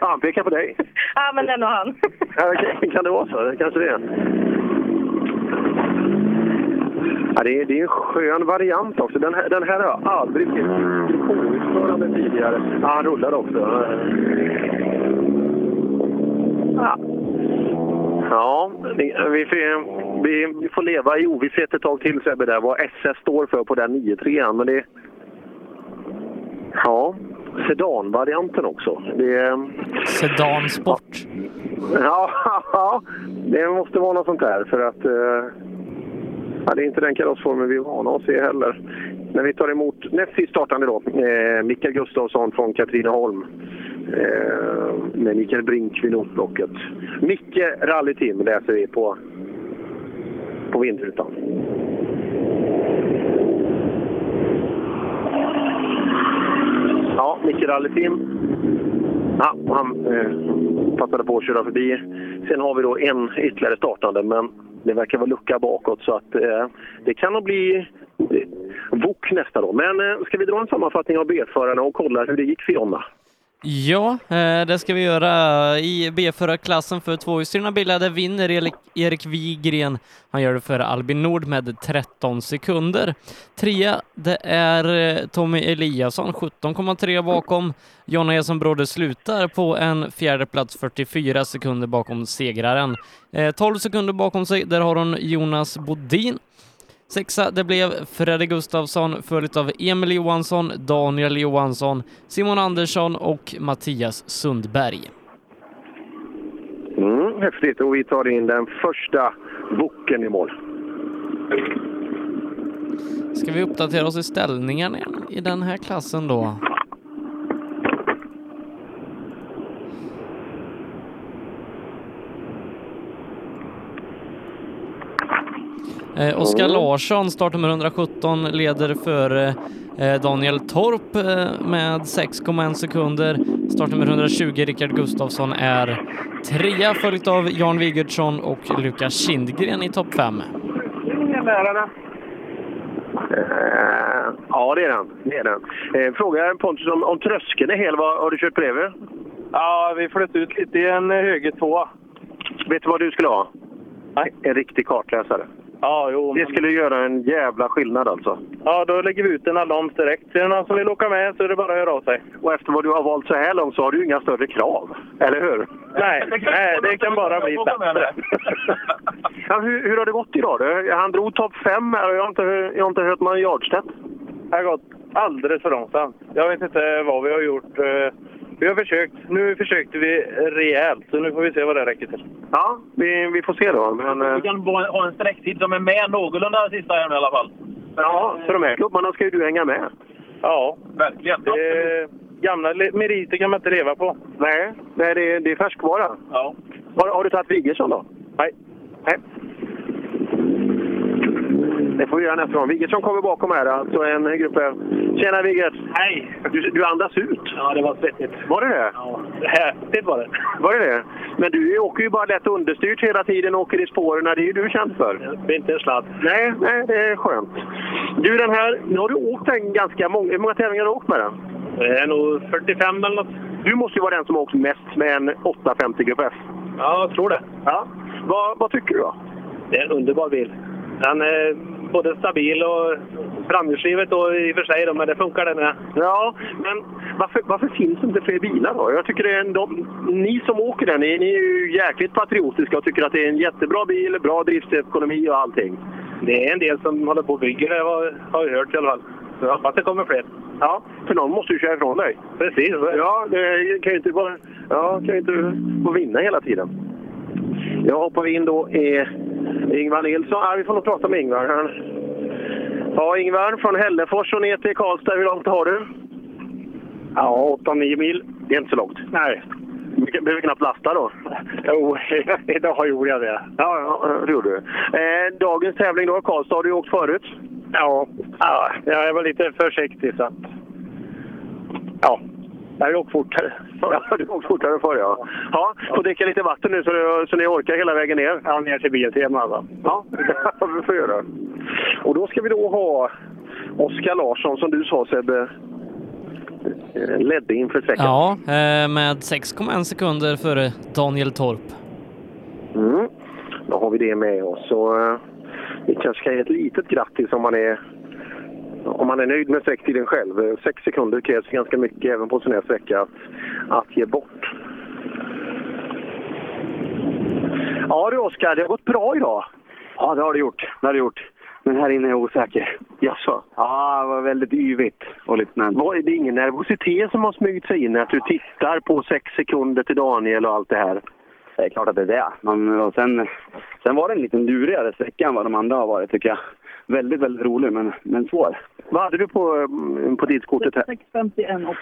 ja, han pekar på dig. Ja, men det är nog han. ja, kan, det vara så? Kanske det. Ja, det, är, det är en skön variant också. Den här, den här har jag aldrig sett påutförande tidigare. Ja, han rullar också. Ja. Ja, vi får, vi får leva i ovisshet ett tag till Sebbe, där, vad SS står för på den 9-3 men det... Ja, sedanvarianten också. Det, Sedansport? Ja, ja, det måste vara något sånt där för att... Ja, det är inte den karossformen vi är vana att se heller. När vi tar emot näst sist startande då, eh, Mikael Gustafsson från Katrineholm eh, med Mikael Brink vid notblocket. Micke Rallyteam läser vi på, på vindrutan. Ja, Micke Rallyteam. Ja, han eh, passade på att köra förbi. Sen har vi då en ytterligare startande, men det verkar vara lucka bakåt så att eh, det kan nog bli eh, VOK nästa då. Men eh, ska vi dra en sammanfattning av B-förarna och kolla hur det gick för Jonna? Ja, eh, det ska vi göra. I b klassen för tvåhjulsdrivna bilar där vinner Erik Wigren. Han gör det före Albin Nord med 13 sekunder. Trea, det är eh, Tommy Eliasson, 17,3 bakom. Jonna Eson Broder slutar på en fjärde plats 44 sekunder bakom segraren. Eh, 12 sekunder bakom sig, där har hon Jonas Bodin. Sexa, det blev Fredrik Gustafsson följt av Emil Johansson, Daniel Johansson, Simon Andersson och Mattias Sundberg. Mm, häftigt och vi tar in den första boken i mål. Ska vi uppdatera oss i ställningen i den här klassen då? Eh, Oskar mm. Larsson, startnummer 117, leder före eh, Daniel Torp eh, med 6,1 sekunder. Startnummer 120, Rickard Gustafsson, är trea, följt av Jan Wigertsson och Lukas Kindgren i topp 5. Lärarna. Uh, ja, det är den. Det är den. Uh, fråga Pontus om, om tröskeln är hel. Vad, har du kört bredvid? Ja, vi flöt ut lite i en höger tvåa. Vet du vad du skulle ha? Nej. En riktig kartläsare. Ja, jo. Det men- skulle göra en jävla skillnad alltså. Ja, då lägger vi ut en annons direkt. Är det någon som vill åka med så är det bara att höra av sig. Och efter vad du har valt så här långt så har du inga större krav. Eller hur? Nej, nej det kan bara bli bättre. Ja, hur, hur har det gått idag? Du? Han drog topp fem här och jag har inte, jag har inte hört någon yardstep. Det har gått alldeles för långsamt. Jag vet inte vad vi har gjort. Vi har försökt. Nu försökte vi rejält, så nu får vi se vad det räcker till. Ja, vi, vi får se då. Men, eh, Vi kan ha ha en sträcktid som är med någorlunda sista här i alla fall. ja, för de här klubbarna ska ju du hänga med. Ja, Verkligen. det, gamla meriter kan man inte leva på. Nej, nej det, det är färskvara. Ja. Har, har du tagit Wigersson då? Nej. Nej. Det får vi göra nästa gång. Wigersson kommer bakom här, alltså en grupp. Tjena Wiggert! Hej! Du, du andas ut. Ja, det var svettigt. Var det det? Ja, häftigt var det. Var det det? Men du åker ju bara lätt understyrt hela tiden och åker i spåren. Det är ju du känd för. Det blir inte en sladd. Nej, nej, det är skönt. Du, den här, nu har du åkt den ganska många... Hur många tävlingar har du åkt med den? Det är nog 45 eller något. Du måste ju vara den som har åkt mest med en 850 Grupp F. Ja, jag tror det. Ja. Vad, vad tycker du då? Det är en underbar bil. Den är både stabil och framhjulsdrivet och i och för sig då, men det funkar det med. Ja, men varför, varför finns det inte fler bilar då? Jag tycker det är en, de, ni som åker den, ni, ni är ju jäkligt patriotiska och tycker att det är en jättebra bil, bra driftsekonomi och allting. Det är en del som håller på och bygger det, har, har jag hört i alla fall. Så jag hoppas det kommer fler. Ja, för någon måste ju köra ifrån dig. Precis. Ja, det kan ju inte bara... Ja, kan ju inte få vinna hela tiden. Jag hoppar in då i Ingvar Nilsson. Ja, vi får nog prata med Ingvar. Ja, Ingvar, från Hällefors och ner till Karlstad. Hur långt har du? Ja, 8-9 mil. Det är inte så långt. Nej. Du behöver knappt lasta då. Jo, idag gjorde jag det. Ja, ja det gjorde du. Eh, dagens tävling då, Karlstad, har du åkt förut? Ja, ja, jag var lite försiktig så att... Ja, jag åkte fortare. Ja, du har åkt fortare förr ja. Ja, får dricka lite vatten nu så, du, så ni orkar hela vägen ner. Ja, ner till bilteman alltså. Ja, vi får göra. Och då ska vi då ha Oskar Larsson, som du sa Sebbe, ledde inför sträckan. Ja, eh, med 6,1 sekunder före Daniel Torp. Mm. Då har vi det med oss. Så, eh, vi kanske ska ge ett litet grattis om man är, om man är nöjd med sträcktiden själv. Eh, Sex sekunder krävs ganska mycket även på sån här sträcka att, att ge bort. Ja du Oskar, det har gått bra idag. Ja, det har det gjort. Det har det gjort. Men här inne är jag osäker. Jaså? Ja, det var väldigt yvigt och lite men. Var det ingen nervositet som har smugit sig in? Att du tittar på sex sekunder till Daniel och allt det här? Det är klart att det är det. Men, och sen, sen var det en lite lurigare sträcka än vad de andra har varit tycker jag. Väldigt, väldigt rolig men, men svår. Vad hade du på, mm, på tidskortet här? 6.51,8.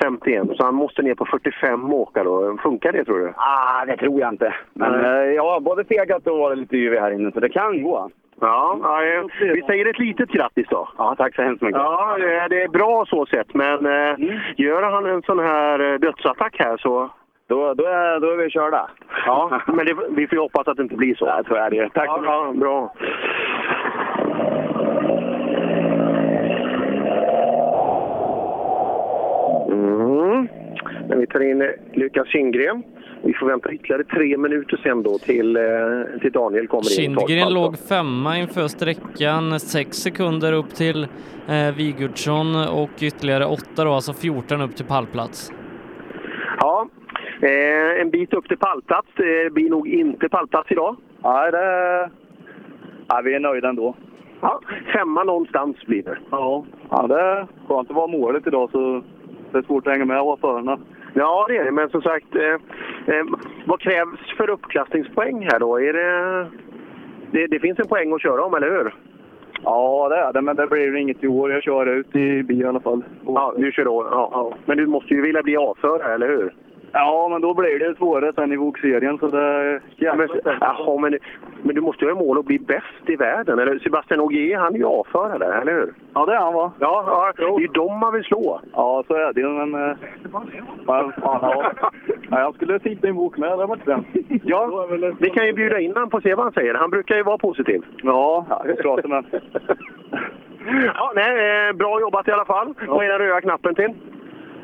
6.51, så han måste ner på 45 och åka då. Funkar det tror du? Ah, det tror jag inte. Men jag har både fegat och varit lite yvig här inne så det kan gå. Ja, ja, vi säger ett litet grattis då. Ja, tack så hemskt mycket. Ja, det är bra så sett, men eh, gör han en sån här eh, dödsattack här så... Då, då, är, då är vi körda. Ja, men det, vi får hoppas att det inte blir så. Ja, så är det Tack ja, så mycket. ja, bra. Mm. Men vi tar in eh, Lukas Kindgren. Vi får vänta ytterligare tre minuter sen då till, eh, till Daniel kommer in. i Kindgren låg femma inför sträckan, sex sekunder upp till eh, Vigurdsson och ytterligare åtta då, alltså 14 upp till pallplats. Ja, eh, en bit upp till pallplats. Det blir nog inte pallplats idag. Nej, det... Ja, vi är nöjda ändå. Ja, femma någonstans blir det. Ja, ja det är skönt att vara målet idag så det är svårt att hänga med förarna. Ja, det är det. Men som sagt, eh, eh, vad krävs för uppklassningspoäng här då? Är det, det, det finns en poäng att köra om, eller hur? Ja, det är det, men det blir inget i år. Jag kör ut i bil i alla fall. Ja, du kör då. Ja, ja. Men du måste ju vilja bli A-förare, eller hur? Ja, men då blir det svårare sen i vokserien så det... Ja, men, jaha, men, men du måste ju ha mål att bli bäst i världen. Eller Sebastian Ogier, han är ju A-förare, eller hur? Ja, det är han va? Ja, ja det är ju dem man vill slå. Ja, så är det ju, men... eh, Men fan, ja. ja, jag skulle sitta i en bok med, det var inte. Ja, vi kan ju bjuda in honom på se vad han säger. Han brukar ju vara positiv. Ja, jag pratar med Ja, nej, eh, bra jobbat i alla fall. Vad är den röda knappen till?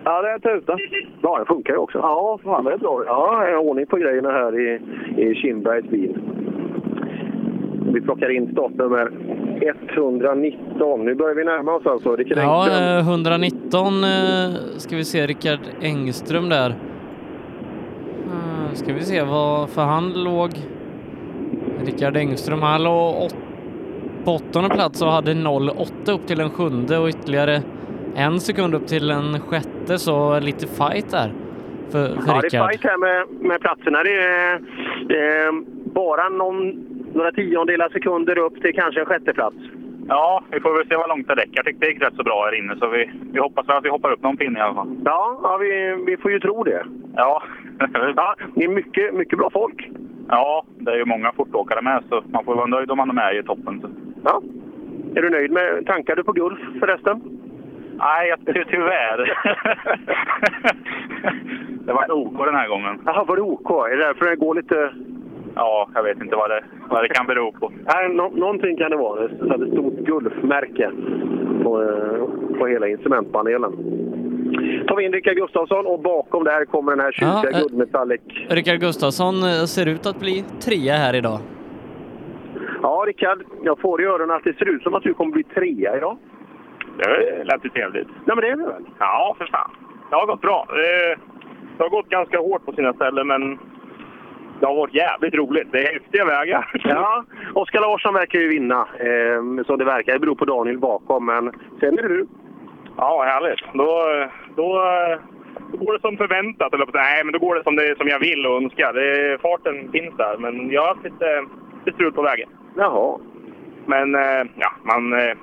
Ja, det är tusen. Ja, det funkar ju också. Ja, fan det är bra. Ja, jag har ordning på grejerna här i, i Kindbergs bil. Vi plockar in startnummer 119. Nu börjar vi närma oss alltså. Rickard Ja, Engström. eh, 119 eh, ska vi se, Rickard Engström där. Eh, Ska vi se vad, för han låg... Rickard Engström, han låg åt, på åttonde plats och hade 0,8 upp till en sjunde och ytterligare en sekund upp till en sjätte, så lite fight där för, för Ja, det är fight här med, med platserna. Det är, det är bara någon, några tiondelar sekunder upp till kanske en sjätteplats. Ja, vi får väl se vad långt det räcker. Jag tyckte det gick rätt så bra här inne, så vi, vi hoppas väl att vi hoppar upp någon pinne i alla fall. Ja, ja vi, vi får ju tro det. Ja. ja det är mycket, mycket bra folk. Ja, det är ju många fortåkare med, så man får vara nöjd om man är med i toppen. Så. Ja. Är du nöjd med... Tankar du på Gulf förresten? Nej, tyvärr. det var OK den här gången. Jaha, var det OK? Är det därför det går lite... Ja, jag vet inte vad det, vad det kan bero på. Nej, nå någonting kan det vara. Det är ett stort Gulfmärke på, eh, på hela instrumentpanelen. tar vi in Rickard Gustafsson och bakom där kommer den här tjusiga Ja, eh, guldmetallic. Rickard Gustafsson eh, ser ut att bli trea här idag. Ja, Rickard, jag får i öronen att det ser ut som att du kommer bli trea idag. Det lät ju trevligt. Nej, men det är det väl? Ja, för fan. Det har gått bra. Eh, Det har gått ganska hårt på sina ställen, men det har varit jävligt roligt. Det är häftiga vägar. Ja, Oskar Larsson verkar ju vinna, eh, som det verkar. Det beror på Daniel bakom, men sen är det du. Ja, härligt. Då, då, då går det som förväntat. Eller, nej, men då går det som, det som jag vill och önskar. Det, farten finns där, men jag har haft lite, lite strul på vägen. Jaha. Men eh, ja, man, eh,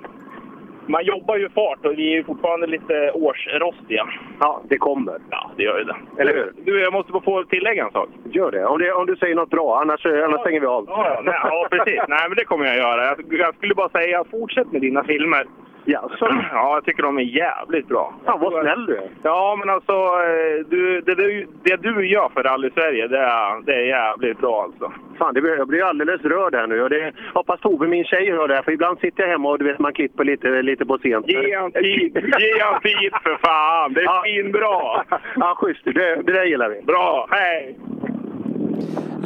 man jobbar ju fart och vi är ju fortfarande lite årsrostiga. Ja, det kommer. Ja, det gör ju det. Eller hur? Du, jag måste få tillägga en sak. Gör det. Om, det, om du säger något bra, annars, annars stänger vi av. Ja, ja, nej, ja precis. Nej, men det kommer jag göra. Jag, jag skulle bara säga, fortsätt med dina filmer. Ja, ja, jag tycker de är jävligt bra. Fan vad snäll du är. Ja, men alltså, eh, du, det, det, det du gör för Rally-Sverige, det är, det är jävligt bra alltså. Fan, det blir, jag blir alldeles rörd här nu. Och det, hoppas Tove, min tjej, hör det här. För ibland sitter jag hemma och du vet, man klipper lite, lite på sent. Ge han tid, ge han tid för fan! Det är Ja. svinbra! Ja, schysst. Det, det där gillar vi. Bra, hej!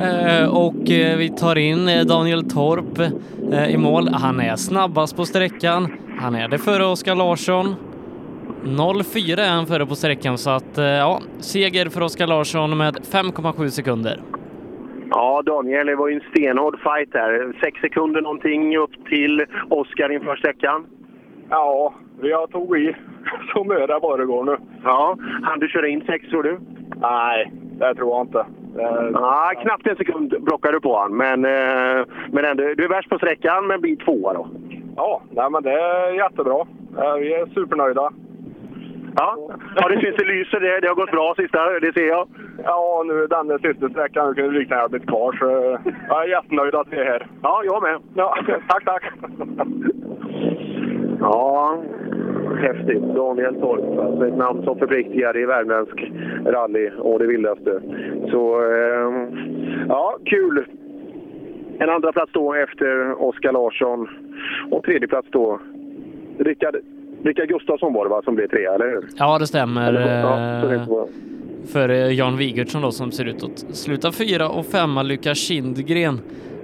Eh, och eh, vi tar in Daniel Torp eh, i mål. Han är snabbast på sträckan. Han är det före Oskar Larsson. 0,4 är han före på sträckan så att eh, ja, seger för Oskar Larsson med 5,7 sekunder. Ja, Daniel, det var ju en stenhård fight där. Sex sekunder någonting upp till Oskar inför sträckan. Ja, vi har tog i så möda bara det går nu. Ja, han du köra in sex tror du? Nej, det tror jag inte. Ja, knappt en sekund blockar du på han, men, eh, men ändå, du är värst på sträckan men blir tvåa då. Ja, nej, men det är jättebra. Eh, Vi är supernöjda. Ja, ja det syns det lyser. Det, det har gått bra sista, det ser jag. Ja, nu är den sista sträckan. Nu kunde lika gärna blivit kvar. Så jag är jättenöjd att vi är här. Ja, jag med. Ja, tack, tack. Ja, häftigt. Daniel Torp, alltså ett namn som förpliktigar i värmländsk rally och det vildaste. Så, eh, ja, kul. En andra plats då efter Oskar Larsson och tredje plats då Rickard, Rickard Gustafsson var det va, som blev trea, eller hur? Ja, det stämmer. Ja, det eh, för eh, Jan Wigertsson då som ser ut att sluta fyra och femma Lukas Kindgren.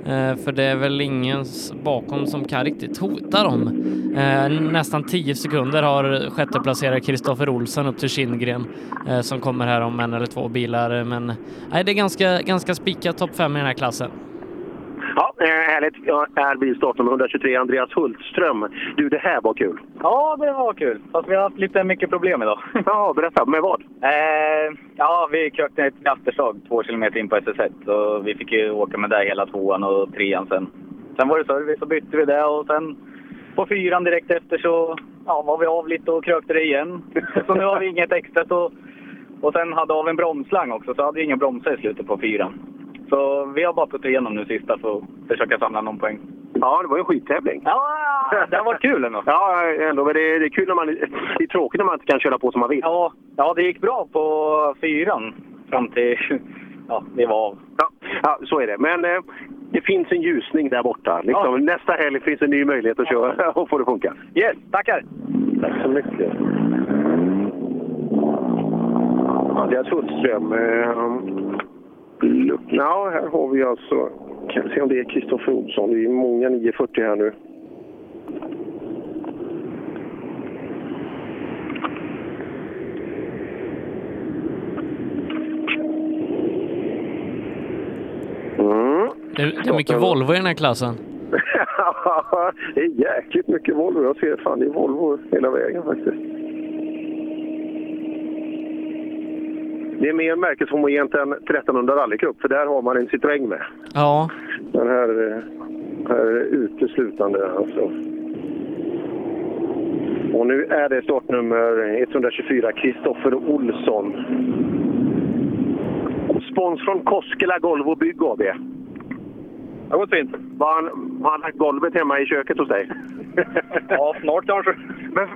Eh, för det är väl ingen bakom som kan riktigt hota dem. Eh, nästan 10 sekunder har sjätteplacerare Kristoffer Olsson upp till Kindgren eh, som kommer här om en eller två bilar. Men nej, det är ganska, ganska spikat topp fem i den här klassen. Ja, härligt. Ja, här blir startnummer 123, Andreas Hultström. Du, det här var kul. Ja, det var kul. Fast vi har haft lite mycket problem idag. Ja, berätta. Med vad? Eh, ja, vi krökte ett afterslag två kilometer in på SS1. Så vi fick ju åka med där hela tvåan och trean sen. Sen var det service och bytte vi det och sen på fyran direkt efter så ja, var vi av lite och krökte det igen. Så nu har vi inget extra. Så, och sen hade av en bromslang också så hade vi inga bromsar i slutet på fyran. Så vi har bara puttat igenom nu sista för att försöka samla någon poäng. Ja, det var ju en skittävling. Ja, det har varit kul ändå. Ja, ändå. Men det, det är kul när man... Det är tråkigt när man inte kan köra på som man vill. Ja, ja, det gick bra på fyran fram till ja, vi var av. Ja, ja så är det. Men eh, det finns en ljusning där borta. Liksom, Nästa helg finns en ny möjlighet att köra och få det funka. Yes, tackar! Tack så mycket. Andreas Hultström. Eh, Ja, här har vi alltså... Kan vi se om det är Kristoffer Olsson. Det är många 940 här nu. Mm. Det, det är mycket Volvo i den här klassen. det är jäkligt mycket Volvo. Jag ser fan det är Volvo hela vägen faktiskt. Det är mer märkeshomogent än 1300 rallycup, för där har man en Citroën med. Ja, Den här, eh, här uteslutande alltså. Och nu är det startnummer 124, Kristoffer Olsson. Spons från Koskela Golv och Bygg AB. Det går fint. Har han, har han lagt golvet hemma i köket hos dig? Ja, snart kanske. Men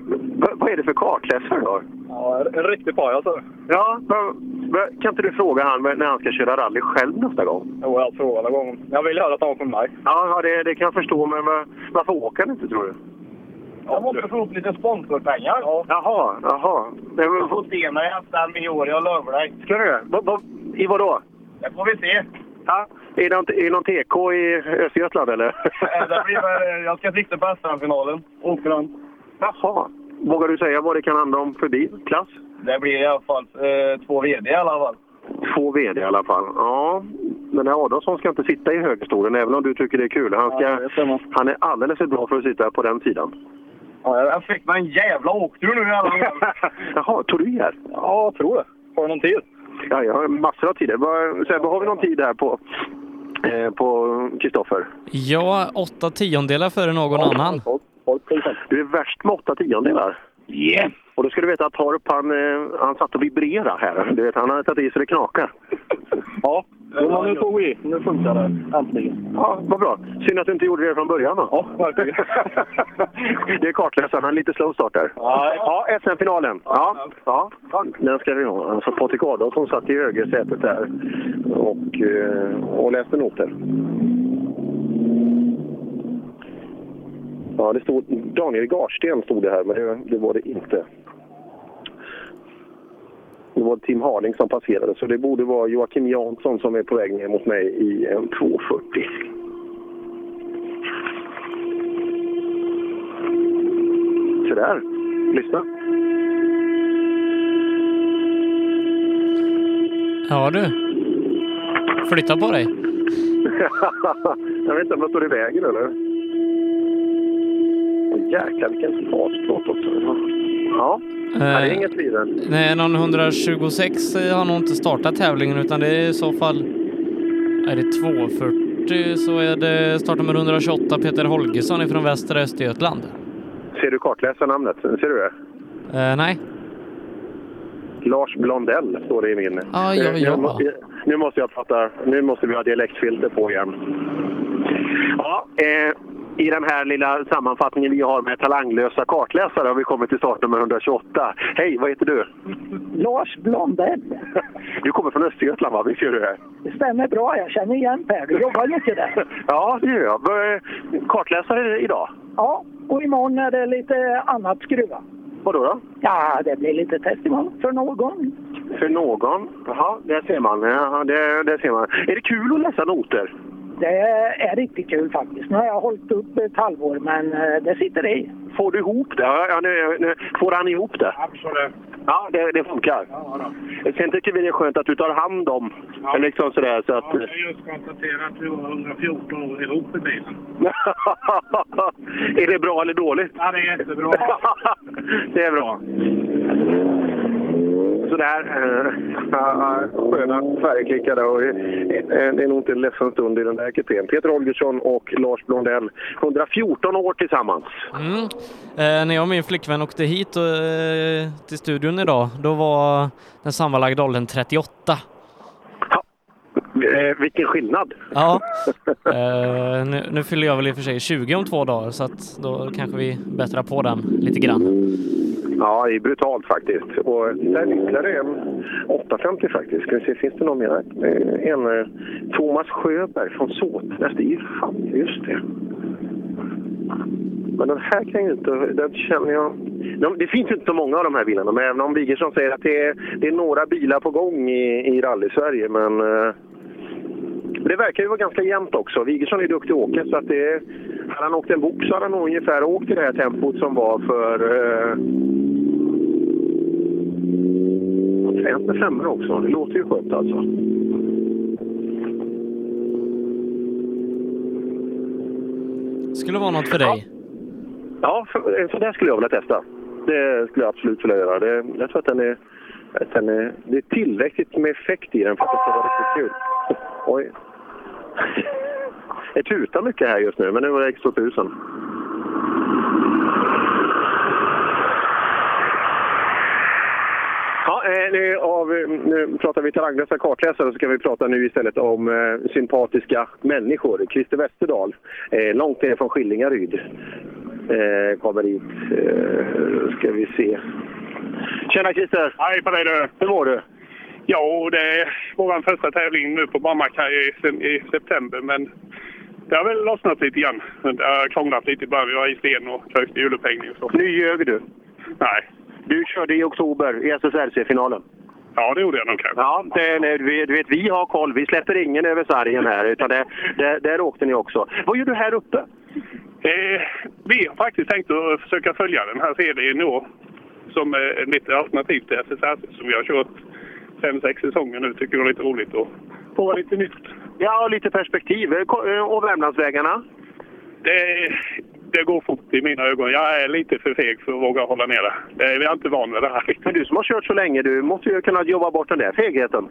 vad är det för kartläsare då? Ja, en riktig pajas. alltså. Ja, men kan inte du fråga han när han ska köra rally själv nästa gång? Jo, jag frågar alla gånger. Jag vill höra han från mig. Ja, det, det kan jag förstå, men va- varför åker han inte tror du? Jag måste få upp lite sponsorpengar. Ja. Jaha, jaha. Nej, men, Jag får se mig nästa med år, jag lovar dig. ska du det? Va, va, I vad då? Det får vi se. Ja, är det någon, är det någon TK i Östergötland eller? Det blir jag ska sikta på SM-finalen. Åker den. Jaha. Vågar du säga vad det kan handla om för bil, klass? Det blir i alla fall eh, två VD i alla fall. Två VD i alla fall. Ja, men Adolfsson ska inte sitta i högerstolen även om du tycker det är kul. Han, ska, han är alldeles för bra för att sitta på den sidan. Ja, jag fick mig en jävla åktur nu i alla fall. Jaha, tog du här? Ja, jag tror det. Har du någon tid? Ja, jag har massor av. Vad- Sebbe, har vi någon tid här på eh, på Kristoffer? ja åtta tiondelar före någon annan. Du är värst med åtta tiondelar. Yeah. Och då ska du veta att Torp, han, eh, han satt och vibrerade här. Du vet, han hade tagit i så det knakar. Ja, jo, nu tog vi. Nu funkar det. Äntligen. Ja, vad bra. Synd att du inte gjorde det från början då. Ja, verkligen. det är kartläsaren, han är lite slow start där. Ja. Ja, SM-finalen. Ja, ja. Den ska vi ha. Alltså Patrik Adolfsson satt i högersätet där och, eh, och läste noter. Ja, det stod Daniel Garsten stod det här, men det, det var det inte. Det var Tim Harling som passerade, så det borde vara Joakim Jansson som är på väg ner mot mig i en 240. Så där. Lyssna. Ja du. Flytta på dig. jag vet inte om jag står i vägen eller? Jäklar vilken fartplåt också. Ja, Eh, det är inget tvivel. Nej, någon 126 har nog inte startat tävlingen utan det är i så fall... Är det 240 så är det startnummer 128 Peter Holgersson ifrån västra Östergötland. Ser du kartläsarnamnet? Ser du det? Eh, nej. Lars Blondell står det i min. Ah, ja, Eh, ja. Nu, måste, nu måste jag prata. Nu måste vi ha dialektfilter på igen. Ja, eh, I den här lilla sammanfattningen vi har med talanglösa kartläsare har vi kommit till startnummer 128. Hej, vad heter du? Lars Blondell. Du kommer från Östergötland, va? Visst gör du det? Det stämmer bra, jag känner igen Per. Du jobbar mycket där. Ja, det gör jag. Kartläsare idag? Ja, och imorgon är det lite annat skruva. Vad då? då? Ja, det blir lite test imorgon för någon. För någon? Jaha, det ser man. Ja, det, det ser man. Är det kul att läsa noter? Det är riktigt kul faktiskt. Nu har jag hållit upp ett halvår, men eh, det sitter i. Får du ihop det? Ja, ja, nu, nu, får han ihop det? Absolut. Ja, det, det funkar. Sen tycker vi det är skönt att du tar hand om liksom sådär så att... Jag har just konstaterat att du har 114 år ihop i bilen. är det bra eller dåligt? Ja, det är jättebra. det är bra. Sådär. Uh, sköna färgklickade och eh, det är nog inte en ledsen stund i den där kupén. Peter Holgersson och Lars Blondell. 114 år tillsammans. Mm. Eh, när jag och min flickvän åkte hit och, eh, till studion idag, då var den sammanlagda åldern 38. Eh, vilken skillnad! Ja, eh, nu, nu fyller jag väl i och för sig 20 om två dagar så att då kanske vi bättrar på den lite grann. Ja, det är brutalt faktiskt. Och där ytterligare en 850 faktiskt. Ska vi se, finns det någon mer? Eh, en eh, Thomas Sjöberg från Såtenäs. Det är ju fan, just det. Men den här kan ju inte, den känner jag... det finns inte så många av de här bilarna, men även om Wigersson säger att det är, det är några bilar på gång i, i rally-Sverige. Men eh, det verkar ju vara ganska jämnt också. Wigersson är duktig åkare, så att det, hade han åkt en bok så hade han nog ungefär åkt i det här tempot som var för... Eh, med femmor också. Det låter ju skönt alltså. Skulle vara något för dig. Ja, för, för det skulle jag vilja testa. Det skulle jag absolut vilja göra. Det, jag tror att den är, att den är... Det är tillräckligt med effekt i den för att det ska vara riktigt kul. Oj. Det tutar mycket här just nu, men nu var det X2000. Ja, eh, nu, av, nu pratar vi talanglösa kartläsare så kan vi prata nu istället om eh, sympatiska människor. Christer Westerdahl, eh, långt ner från Skillingaryd, eh, kommer hit. Eh, ska vi se. Tjena Christer! Hej på dig du! Hur mår du? Ja, det är vår första tävling nu på Brommack här i, i september, men det har väl lossnat lite grann. Det har krånglat lite i början. Vi var i sten och krökte hjulupphängning och så. Nu ljög du. Nej. Du körde i oktober i SSRC-finalen. Ja, det gjorde jag nog kanske. Ja, det, det, du vet, vi har koll. Vi släpper ingen över sargen här, utan det, det, där åkte ni också. Vad gör du här uppe? Eh, vi har faktiskt tänkt att försöka följa den här serien nu som eh, lite alternativ till SSRC som vi har kört fem, sex säsonger nu. Tycker det är lite roligt att prova lite nytt. Ja, lite perspektiv. Och Värmlandsvägarna? Det, det går fort i mina ögon. Jag är lite för feg för att våga hålla ner det. det är, jag är inte van med det här. Men du som har kört så länge, du måste ju kunna jobba bort den där fegheten.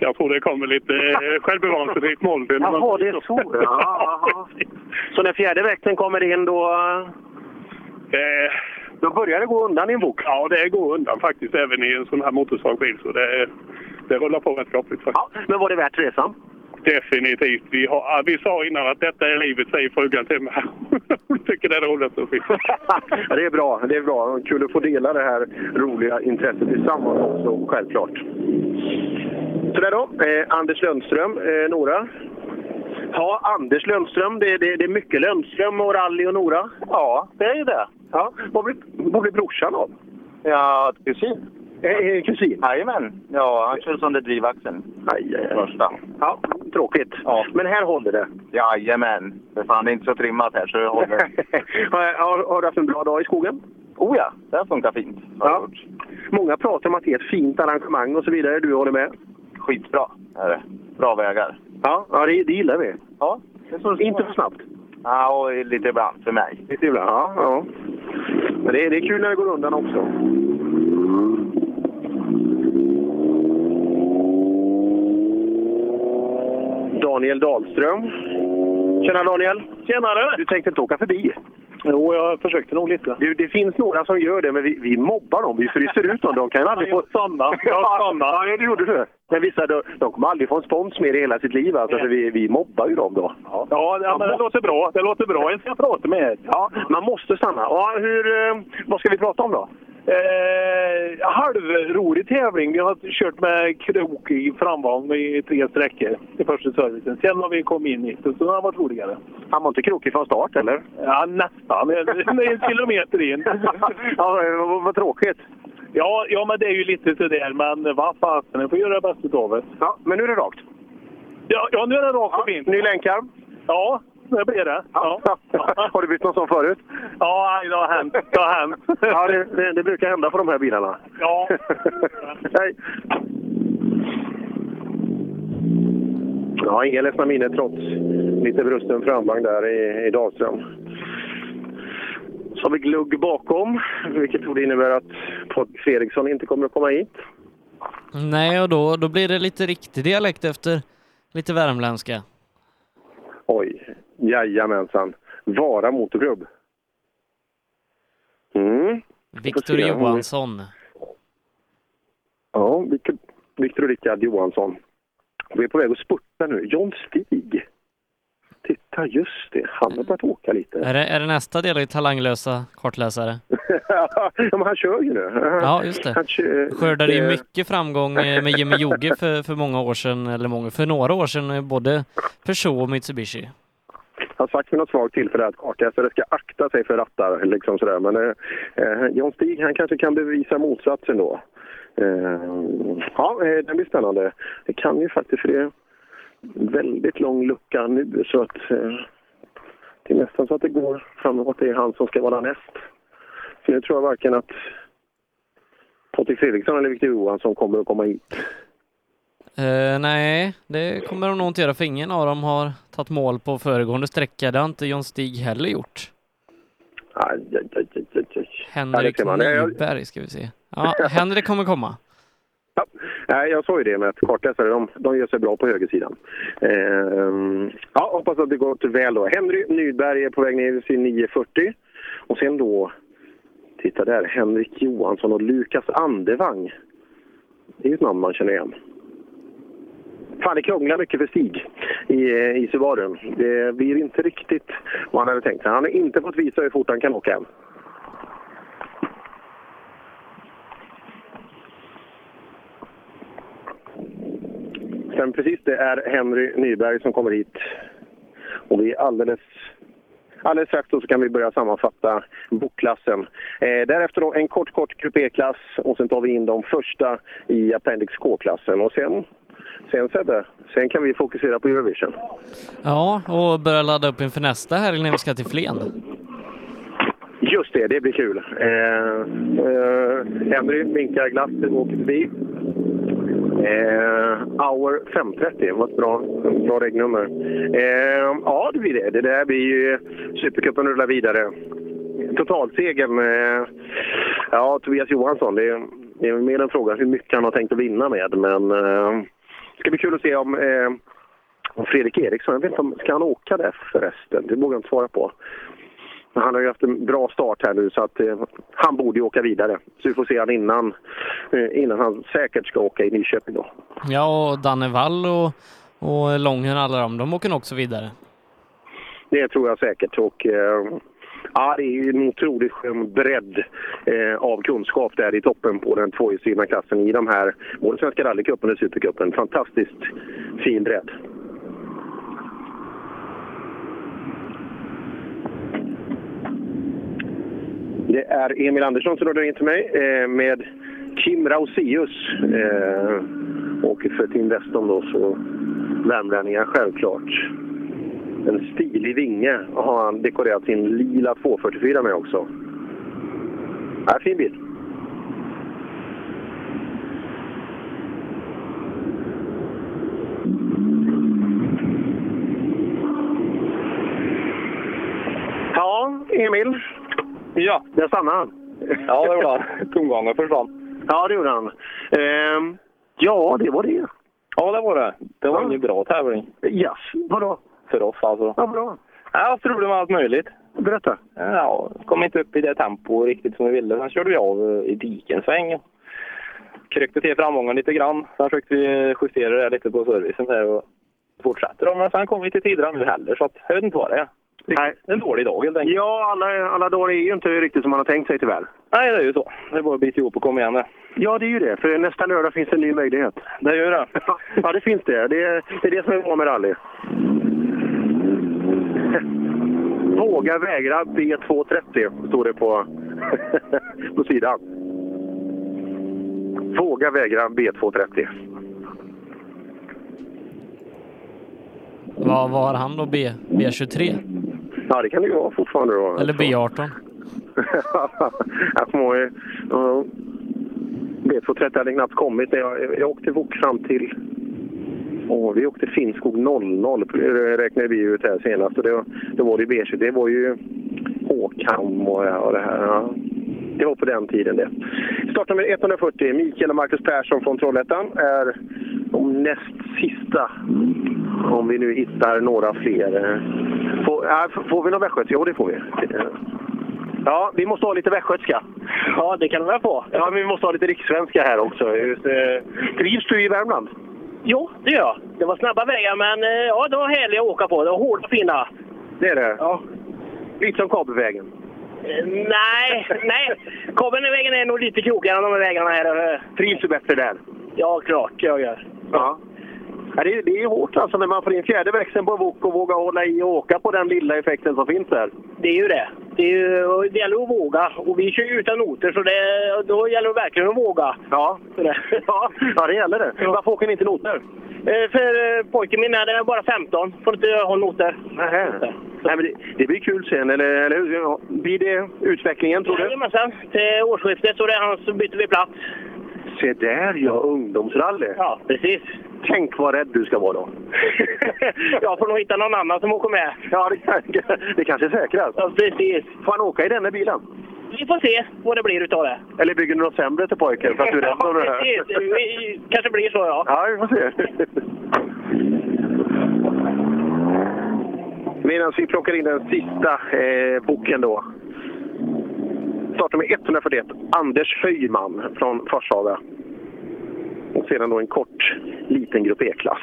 Jag tror det kommer lite eh, självbevarelsedrift med åldern. Jaha, det är så. Ja, så när fjärde växeln kommer in då... Eh, då börjar det gå undan i en bok? Ja, det går undan faktiskt även i en sån här motorsvag bil. Så det, det rullar på rätt faktiskt. Ja, men var det värt resan? Definitivt. Vi, har, vi sa innan att detta är livet, säger frugan till mig. Hon tycker det är roligt så fint. ja, det är bra. Det är bra. Kul att få dela det här roliga intresset tillsammans också, självklart. Sådär då. Eh, Anders Lundström, eh, Nora. Ja, Anders Lundström. Det, det, det är mycket Lundström och rally och Nora. Ja, det är ju det. Ja. Vad blir, vad blir brorsan av? Ja, kusin. Eh, kusin? Jajamän. Ja, han kör sönder drivaxeln. Aj, aj, aj. Första. Ja, tråkigt. Ja. Men här håller det. Jajamän. För fan, det är inte så trimmat här så det håller. har, har, har du haft en bra dag i skogen? Oh ja, det funkar fint. Ja. Många pratar om att det är ett fint arrangemang och så vidare. Du håller med? Skitbra är det. Bra vägar. Ja, ja det, det gillar vi. Ja. Inte för snabbt? Ja, och lite ibland för mig. Lite ibland, ja. ja. Men det, det är kul när det går undan också. Daniel Dahlström. Tjena Daniel! Tjenare! Du tänkte inte åka förbi? Jo, jag försökte nog lite. Du, det finns några som gör det, men vi, vi mobbar dem. Vi fryser ut dem. De kan ju aldrig få... Sanna. Ja, sanna. Ja, det gjorde du. Men vissa, de, de kommer aldrig få en spons mer i hela sitt liv. Alltså, för vi, vi mobbar ju dem då. Ja, ja men det låter bra. Det låter bra. Jag ska prata med er. Ja, man måste stanna. Ja, hur, eh, vad ska vi prata om då? Eh, halvrolig tävling. Vi har kört med krok i framvagn i tre sträckor i första servicen. Sen har vi kommit in i det, så har varit roligare. Han var inte krokig från start, eller? Ja, nästan. en kilometer in. ja, vad, vad tråkigt. Ja, ja, men det är ju lite sådär. Men vad fasen, jag får göra det bästa av det. Ja, men nu är det rakt. Ja, ja nu är det rakt och fint. Ny länkarm? Ja, det blir det. Ja. Ja. har du bytt någon sån förut? Ja, det har hänt. Det har hänt. ja, det, det, det brukar hända på de här bilarna. Ja. Hej! Ja, inga ledsna minnen trots lite brusten framvagn där i, i Dahlström. Så har vi glugg bakom, vilket torde innebära att Patrik Fredriksson inte kommer att komma hit. Nej, och då, då blir det lite riktig dialekt efter lite värmländska. Oj, jajamensan. Vara motorklubb. Mm. Viktor Johansson. Ja, Viktor och Rickard Johansson. Vi är på väg att spurta nu. John Stig. Titta, just det. Han har börjat åka lite. Är det, är det nästa del i talanglösa kartläsare? ja, men han kör ju nu. Ja, just det. Han kör, Skördade ju mycket framgång med Jimmy Jogge för, för många år sedan, eller många, för några år sedan, både Peugeot och Mitsubishi har sagt vid något svagt tillfälle att kartläsare ska akta sig för rattar. Liksom sådär. Men eh, eh, John Stig han kanske kan bevisa motsatsen då. Eh, ja, eh, det blir spännande. Det kan ju faktiskt, för det är väldigt lång lucka nu så att eh, det är nästan så att det går framåt. Det är han som ska vara näst. Så nu tror jag varken att Patrik Fredriksson eller Victor Johansson kommer att komma hit. Eh, nej, det kommer de nog inte göra för ingen av dem har tagit mål på föregående sträcka. Det har inte John Stig heller gjort. Aj, aj, aj, aj, aj. Henrik Ja, Nyberg ska vi se. Ja, Henrik kommer komma. Nej, jag sa ju det med att kartläsare, de, de gör sig bra på högersidan. Ehm, ja, hoppas att det gått väl då. Henry Nyberg är på väg ner sin 940. Och sen då, titta där, Henrik Johansson och Lukas Andevang. Det är ju ett namn man känner igen. Fan, det krånglar mycket för Stig i, eh, i Subarun. Det blir inte riktigt vad han hade tänkt sig. Han har inte fått visa hur fort han kan åka än. Sen precis, det är Henry Nyberg som kommer hit. Och vi är alldeles, alldeles strax då så kan vi börja sammanfatta bokklassen. Eh, därefter då en kort, kort kupéklass och sen tar vi in de första i Appendix K-klassen. Och sen, sen Sebbe, sen kan vi fokusera på Eurovision. Ja, och börja ladda upp inför nästa helg när vi ska till Flen. Just det, det blir kul. Eh, eh, Henry vinkar glatt och åker förbi. Eh, hour 5.30 var ett bra, bra regnummer. Eh, ja, det blir det. Det där blir ju... Supercupen rullar vidare. Totalsegern, eh, ja, Tobias Johansson. Det är, det är mer en fråga hur mycket han har tänkt att vinna med. Men eh, det ska bli kul att se om, eh, om Fredrik Eriksson, jag vet inte om, ska han åka där förresten? Det vågar jag inte svara på. Men han har ju haft en bra start här nu så att eh, han borde ju åka vidare. Så vi får se han innan, eh, innan han säkert ska åka i Nyköping då. Ja, och Danne Wall och, och Lången, alla de, de åker nog också vidare. Det tror jag säkert. Och, eh, ja, det är ju en otroligt skön bredd eh, av kunskap där i toppen på den tvåhjulsdrivna klassen i de här, både Svenska rallycupen och Supercupen. Fantastiskt fin bredd. Det är Emil Andersson som rullar in till mig eh, med Kim Rausius. Eh, och för Team Weston då, så värmlänningar självklart. En stilig vinge har han dekorerat sin lila 244 med också. Ja, fin bil. Ja, Emil. Ja. Där stannade han. Ja, det gjorde han. Tomgången försvann. Ja, det gjorde han. Ehm, ja, det var det. Ja, det var det. Det var ingen bra tävling. Yes. Vadå? För oss alltså. Ja, bra. Haft problem med allt möjligt. Berätta. Ja, kom inte upp i det tempo riktigt som vi ville. Sen körde vi av i dikensväng. Kryckte till framgången lite grann. Sen försökte vi justera det lite på servicen där och fortsätter. Men sen kom vi till tiderna nu heller så att, jag vet inte vad det är. Nej. En dålig dag helt enkelt. Ja, alla, alla dagar är ju inte riktigt som man har tänkt sig tyvärr. Nej, det är ju så. Det är bara att bita ihop och komma igen det. Ja, det är ju det. För nästa lördag finns en ny möjlighet. Det gör det. ja, det finns det. Det är det, är det som är bra med rally. Våga vägra B230, står det på, på sidan. Våga vägra B230. Vad var han då? B, B23? Ja, det kan det ju vara fortfarande då. Eller B18? jag kommer ihåg... ja, B230 hade knappt kommit. när Jag, jag åkte fram till... Åh, vi åkte Finnskog 00 räknade vi ut här senast. Och det, det var det B20. Det var ju Håkam och, och det här. Ja. Det var på den tiden det. Startnummer 140, Mikael och Marcus Persson från Trollhättan, är de näst sista. Om vi nu hittar några fler. Får, äh, får vi någon västgötska? Jo, det får vi. Ja, vi måste ha lite västgötska. Ja, det kan vi väl få. Ja, men vi måste ha lite rikssvenska här också. Just, eh, trivs du i Värmland? Jo, det gör jag. Det var snabba vägar, men eh, ja, det var härliga att åka på. Det var hårda och fina. Det är det? Ja. Lite som Kabelvägen. Eh, Nej, nej. Kabelvägen är nog lite krokigare än de här vägarna här. Trivs du bättre där? Ja, klart jag gör. Ja. Ja, det, är- det är hårt alltså när man får in fjärde växeln på wok och våga hålla i och åka på den lilla effekten som finns där. Det är ju det. Det, är det gäller att våga. Och vi kör ju utan noter, så det, då gäller det verkligen att våga. Ja, ja, ja det gäller det. Varför åker ni inte noter? Eh, För eh, pojken min är bara 15. Får inte ha noter. Nähä. Nej, men det, det blir kul sen, eller, eller hur? Ja, Blir det utvecklingen, tror du? Jajamensan. Till årsskiftet så, det är han så byter vi plats. Se där ja, ungdomsrally. Ja, precis. Tänk vad rädd du ska vara då. Jag får nog hitta någon annan som åker med. Ja, det, det kanske är säkrast. Ja, precis. Får han åka i den här bilen? Vi får se vad det blir utav det. Eller bygger du något sämre till pojken för att du är rädd om det här? precis. Vi- kanske blir så, ja. Ja, vi får se. Medan vi plockar in den sista eh, boken då. Startnummer 141, Anders Höjman från Forshaga. Och sedan då en kort, liten grupp E-klass.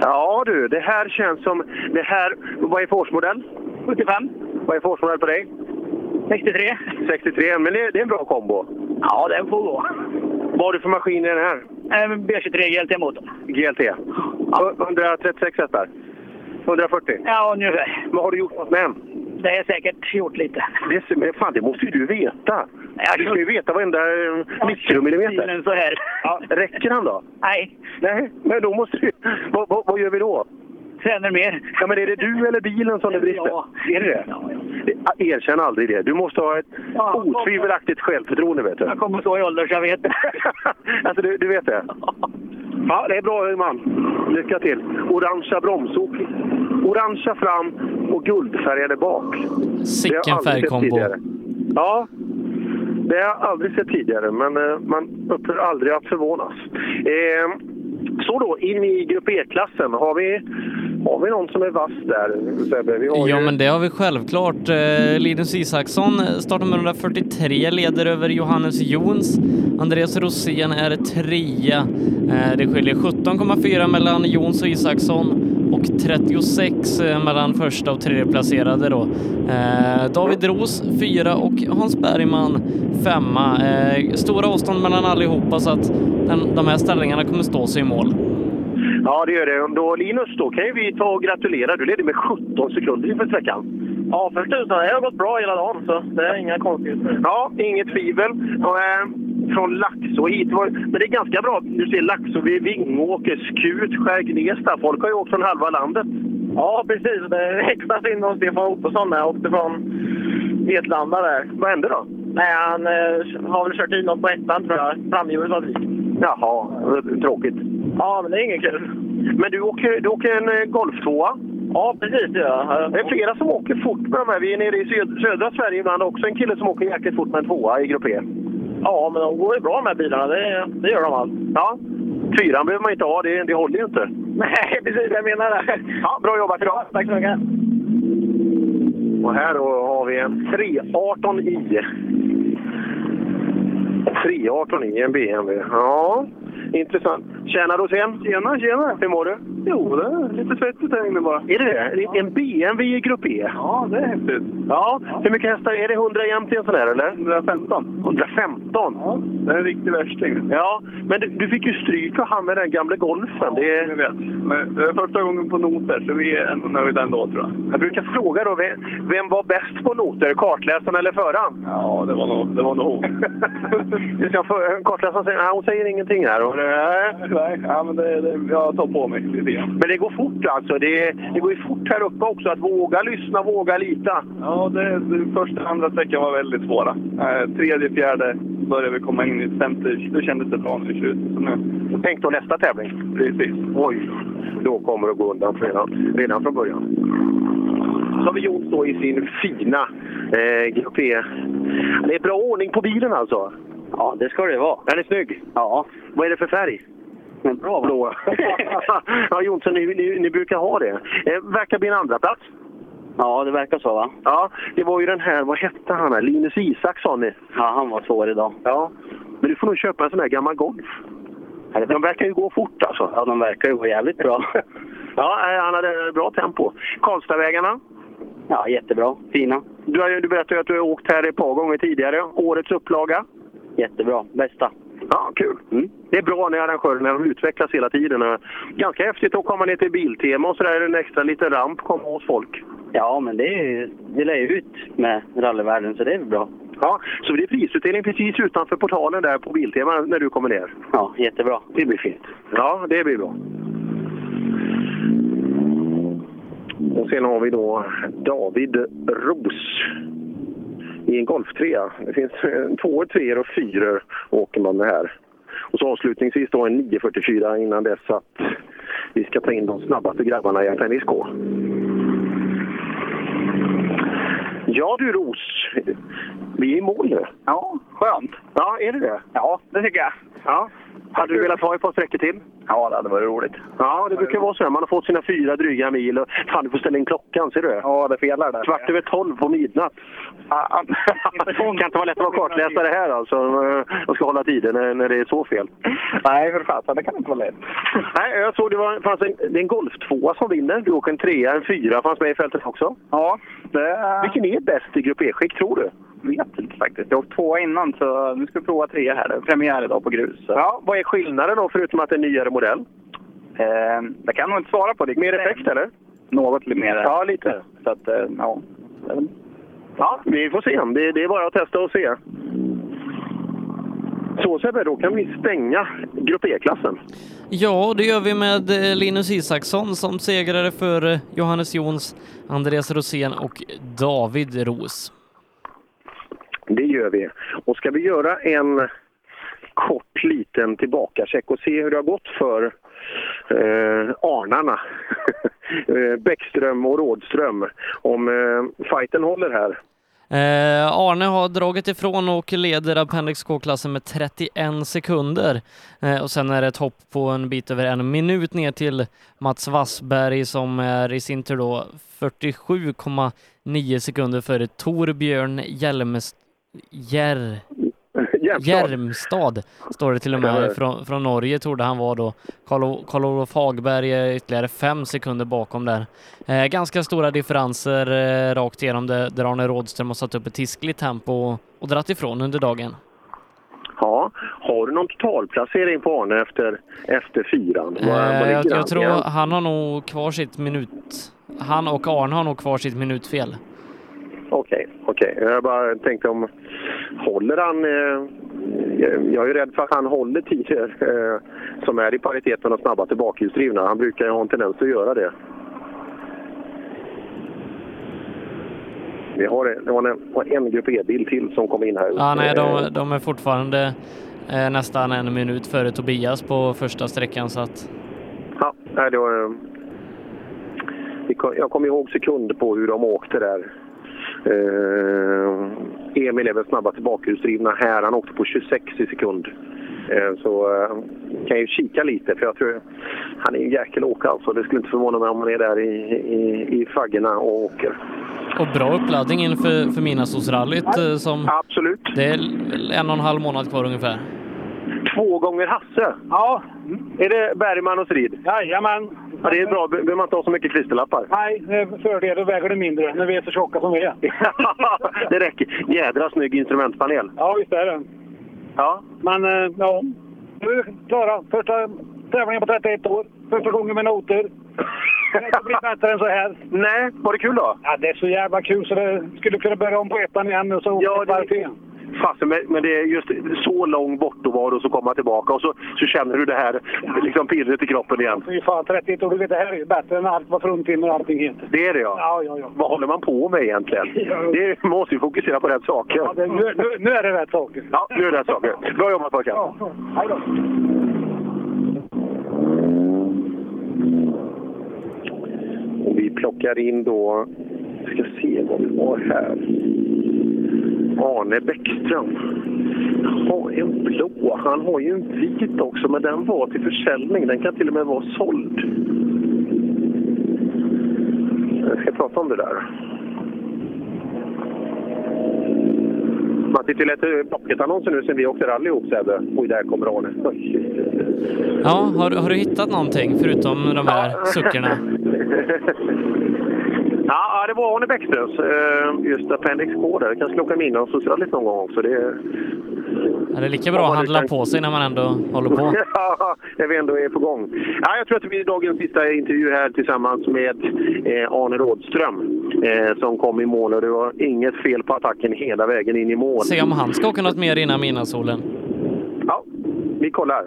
Ja du, det här känns som... Det här, vad är för årsmodell? 75. Vad är för årsmodell på dig? 63. 63, men det, det är en bra kombo. Ja, den får gå. Vad har du för maskin i den här? Eh, B23 GLT-motorn. GLT? 136 hästar? 140? Ja, ungefär. Vad har du gjort något med den? Det är säkert gjort lite. Det, men fan, det måste ju du veta. Du ska ju veta varenda eh, mikromillimeter. Så här. Ja, räcker han då? Nej. Nej, men då måste du... Vad, vad, vad gör vi då? Tränar mer. Ja, men är det du eller bilen som det brister? Ja. Är det det? det? Erkänn aldrig det. Du måste ha ett Ja, otvivelaktigt självförtroende, vet du. Jag kommer så i ålder så jag vet. alltså, du, du vet det? Ja, det är bra man. Lycka till. Orangea bromsok. Orangea fram och guldfärgade bak. Det har jag Sicken färgkombo. tidigare. Ja, det har jag aldrig sett tidigare, men eh, man upphör aldrig att förvånas. Eh, så då, in i grupp E-klassen. Har vi, har vi någon som är vass där, Sebbe? Vi har Ja, ju- men det har vi självklart. Eh, Linus Isaksson startar med 143, leder över Johannes Jons. Andreas Rosén är trea. Eh, det skiljer 17,4 mellan Jons och Isaksson och 36 eh, mellan första och tredje placerade då. Eh, David Ros fyra och Hans Bergman femma. Eh, stora avstånd mellan allihopa så att den, de här ställningarna kommer stå sig i mål. Ja, det gör det. Då, Linus, då kan ju vi ta och gratulera. Du leder med 17 sekunder inför sträckan. Ja, för tusan. Det har gått bra hela dagen, så det är inga konstigheter. Ja, inget tvivel. Och, eh, från Laxå hit. Men det är ganska bra. Du ser Laxå vid Vingåker, Skut, Skär Folk har ju åkt från halva landet. Ja, precis. Det häxas in hos Stefan Ottosson jag åkte från Vetlanda där. Vad hände då? Nej, han eh, har väl kört in något på ettan tror jag. Framhjulet var vikt. Jaha, tråkigt. Ja, men det är inget kul. Men du åker, du åker en eh, golftvåa? Ja, precis det jag. Det är flera som åker fort med de här. Vi är nere i söd- södra Sverige ibland också. En kille som åker jäkligt fort med en tvåa i grupp E. Ja, men de går ju bra här bilarna. Det, det gör de allt. Ja, fyran behöver man inte ha. Det, det håller ju inte. Nej, precis. Jag menar det. Ja, bra jobbat idag. Tack så mycket. Och här då har vi en 318i. 318i, en BMW. Ja, intressant. Tjena Rosén! Tjena, tjena! Hur mår du? Jo, det är lite svettigt här inne bara. Är det det? En BMW i grupp E? Ja, det är häftigt. Ja, hur mycket hästar? Är det 100 jämnt i en sån här eller? 115. 115? Ja, det är en riktig värsting. Ja, men du, du fick ju stryk av han med den gamla golfen. det är... Jag vet. Men det är första gången på noter, så vi är ändå nöjda ändå tror jag. Jag brukar fråga då, vem, vem var bäst på noter? Kartläsaren eller föraren? Ja, det var nog, det var nog Vi ska för, kartläsaren säger, nej, hon säger ingenting här. Och, nej. Nej, ja, men det, det, jag tar på mig lite grann. Men det går fort alltså. Det, det går ju fort här uppe också att våga lyssna, våga lita. Ja, det, det, första och andra sträckan var väldigt svåra. Eh, tredje, fjärde började vi komma in i femte. Då kändes det bra nu i slutet. Så nu... Tänk då nästa tävling. Precis. Oj, då kommer det gå undan redan, redan från början. Så har vi gjort då i sin fina eh, E. Det är bra ordning på bilen alltså. Ja, det ska det vara. Den är snygg. Ja. Vad är det för färg? Men bra va? Blå. ja, Jonsson, ni, ni, ni brukar ha det. Eh, verkar bli en andra plats. Ja, det verkar så va? Ja, det var ju den här, vad hette han här? Linus Isaksson. Ja, han var två år idag. Ja, men du får nog köpa en sån här gammal Golf. De verkar ju gå fort alltså. Ja, de verkar ju gå jävligt bra. ja, eh, han hade bra tempo. Karlstadvägarna? Ja, jättebra. Fina. Du, har du berättade ju att du har åkt här ett par gånger tidigare. Årets upplaga? Jättebra. Bästa. Ja, kul. Mm. Det är bra när arrangörerna de utvecklas hela tiden. Ganska häftigt att komma ner till Biltema och sådär, en extra liten ramp komma hos folk. Ja, men det, är- det lär ju ut med rallyvärlden, så det är bra. Ja, så det är prisutdelning precis utanför portalen där på Biltema när du kommer ner. Ja, jättebra. Det blir fint. Ja, det blir bra. Och sen har vi då David Ros i en Golf 3. Det finns två, tre och fyra åker man med här. Och så avslutningsvis då en 944 innan dess att vi ska ta in de snabbaste grabbarna i FNISK. Ja du Ros, vi är i mål nu. Ja, skönt. Ja, är det det? Ja, det tycker jag. Ja. Hade du velat ha ett par sträckor till? Ja, det hade varit roligt. Ja, det brukar vara så. här. Man har fått sina fyra dryga mil och fan, du får ställa in klockan, ser du? Ja, det felar där. Kvart över tolv på midnatt. det kan inte vara lätt att vara kartläsare här alltså. Jag ska hålla tiden när, när det är så fel. Nej, för fasen, det kan inte vara lätt. Nej, jag såg det var fanns en, det är en Golf 2 som vinner. Du åker en trea, en fyra fanns med i fältet också. Ja, det... Vilken är bäst i Grupp E-skick, tror du? Vet inte faktiskt. Jag har åkt tvåa innan, så nu ska vi prova tre här. Det är premiär idag på grus. Så. Ja, vad är skillnaden då, förutom att det är en nyare modell? Eh, det kan jag nog inte svara på. Det Mer effekt, eller? Något lite mer. Ja, lite. Så att, eh, ja. Ja, vi får se. Det, det är bara att testa och se. Så Sebbe, då kan vi stänga Grupp E-klassen. Ja, det gör vi med eh, Linus Isaksson som segrare för eh, Johannes Jons, Andreas Rosén och David Ros. Det gör vi. Och ska vi göra en kort liten tillbakacheck och se hur det har gått för eh, Arnarna, eh, Bäckström och Rådström, om eh, fighten håller här. Eh, Arne har dragit ifrån och leder Appendix K-klassen med 31 sekunder. Eh, och sen är det ett hopp på en bit över en minut ner till Mats Wassberg som är i sin tur då 47,9 sekunder före Torbjörn Hjelmström Jär... Järmstad står det till och med från, från Norge trodde han var då. Karl- Karl-Olof Hagberg är ytterligare fem sekunder bakom där. Eh, ganska stora differenser eh, rakt igenom det, där Arne Rådström har satt upp ett hiskligt tempo och, och dratt ifrån under dagen. Ja, har du någon totalplacering på Arne efter, efter fyran? Eh, jag, jag tror han har nog kvar sitt minut... Han och Arne har nog kvar sitt minutfel. Okej, okej. Jag bara tänkte om... Håller han... Eh, jag- är rädd för att han håller tider eh, som är i paritet med de snabbaste bakhjulsdrivna. Han brukar ju ha en tendens att göra det. Vi har, det var en, en grupp E-bil till som kom in här. Ja, nej, Eh, de, de är fortfarande eh, nästan en minut före Tobias på första sträckan så att... Ja, nej, det var, eh, jag kommer ihåg sekunder på hur de åkte där. Eh, Emil är väl snabbast bakhjulsdrivna här. Han åkte på 26 i sekund. Eh, så eh, kan jag ju kika lite för jag tror han är en jäkel åkare alltså. Det skulle inte förvåna mig om han är där i, i, i faggorna och åker. Och bra uppladdning inför för Midnattssolsrallyt som... Absolut. Det är en och en halv månad kvar ungefär. Två gånger Hasse? Ja. Är det Bergman och Strid? Jajamän. Ja, det är bra. Be- behöver man inte ha så mycket klisterlappar. Nej, det fördel. Då väger det mindre när vi är så tjocka som vi är. det räcker. Jädra snygg instrumentpanel. Ja, visst är det. Ja. Men eh, ja, nu är vi klara. Första tävlingen på 31 år. Första gången med noter. Det kan bli bättre än så här. Nej, var det kul då? Ja, det är så jävla kul så det skulle kunna börja om på ettan igen och så Ja, ett varv till. Fasen, men, det är just så lång bortovaro och så komma tillbaka och så, så känner du det här liksom pirret i kroppen igen. Fy fan, 31 år. Du vet, det här är ju bättre än allt vad fruntimmer och allting heter. Det är det ja. Ja, ja, ja. Vad håller man på med egentligen? Det man måste ju fokusera på rätt saker. Ja, det, nu, nu, nu är det rätt saker. Ja, nu är det rätt saker. Bra jobbat pojkar. Ja, hej då. Och vi plockar in då, ska se vad vi har här. Arne Bäckström. Jaha, en blå. Han har ju en vit också, men den var till försäljning. Den kan till och med vara såld. Jag ska prata om det där. Man sitter ju lätt pocketannonser nu sen vi åkte rally ihop Sebbe. Oj, där kommer Arne. Oj. Ja, har, har du hittat någonting förutom de här suckerna? Ja, det var Arne Bäckströms. eh, Just Appendix K där. Vi kanske ska åka med och socialt lite någon gång också. Det är... Är det lika bra att handla på sig när man ändå håller på? Ja, när vi ändå är på gång. Ja, jag tror att det blir dagens sista intervju här tillsammans med eh, Arne Rådström eh, som kom i mål och det var inget fel på attacken hela vägen in i mål. Se om han ska åka något mer innan midnattssolen. Ja, vi kollar.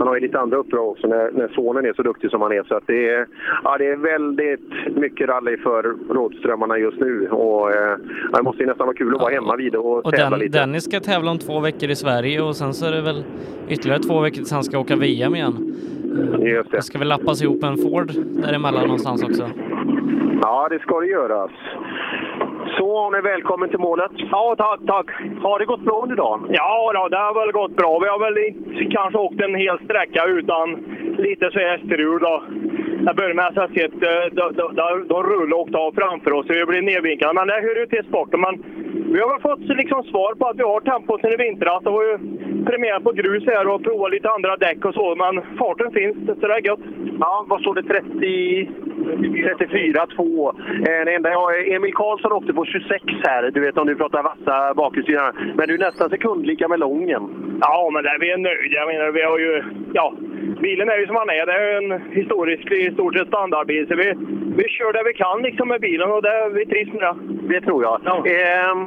Man har ju lite andra uppdrag också när, när sonen är så duktig som han är. Så att det, är, ja, det är väldigt mycket rally för Rådströmmarna just nu. Och, eh, det måste ju nästan vara kul att vara hemma vid och, Och tävla den, lite. Dennis ska tävla om två veckor i Sverige och sen så är det väl ytterligare två veckor tills han ska åka VM igen. Just det. ska väl lappas ihop en Ford däremellan någonstans också. Ja, det ska det göras. Så Arne, välkommen till målet. Ja, tack, tack. Har det gått bra under dagen? Ja, då, det har väl gått bra. Vi har väl inte kanske åkt en hel sträcka utan lite så här strul. Då. Jag började med att se att eh, de, de, de, de rullade och åkte av framför oss och vi blev nedvinkade. Men det hör ju till sporten. Men vi har väl fått liksom svar på att vi har tempo sen i vintras. Det var ju premiär på grus här och provat lite andra däck och så. Men farten finns, så det är gött. Ja, vad står det? 30... 34, 2. Eh, Det enda jag, Emil Karlsson åkte på 26 här. Du vet om du pratar vassa bakhjulsdrivna. Men du är nästan sekundlika med Lången. Ja, men där, vi är nöjda. Jag menar, vi har ju... Ja, bilen är ju som den är. Det är en historisk, i stort sett standardbil. Så vi, vi kör det vi kan liksom med bilen och det, vi trivs med det. Det tror jag. Ehm,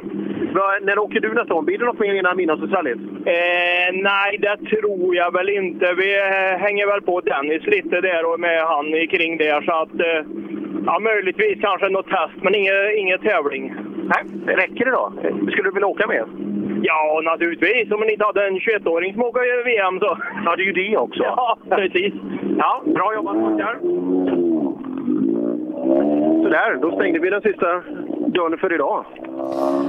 när åker du nästa gång? Blir det något mer innan midnattsrallyt? Eh, nej, det tror jag väl inte. Vi eh, hänger väl på Dennis lite där och med han kring där. Så att, eh, ja, möjligtvis kanske något test, men inget, inget tävling. Nej, räcker det då? Skulle du vilja åka med? Ja, naturligtvis. Om man inte hade en 21-åring som åker VM så... Ja, det är ju det också. Ja, precis. Ja, bra jobbat pojkar! Sådär, då stängde vi den sista dörren för idag.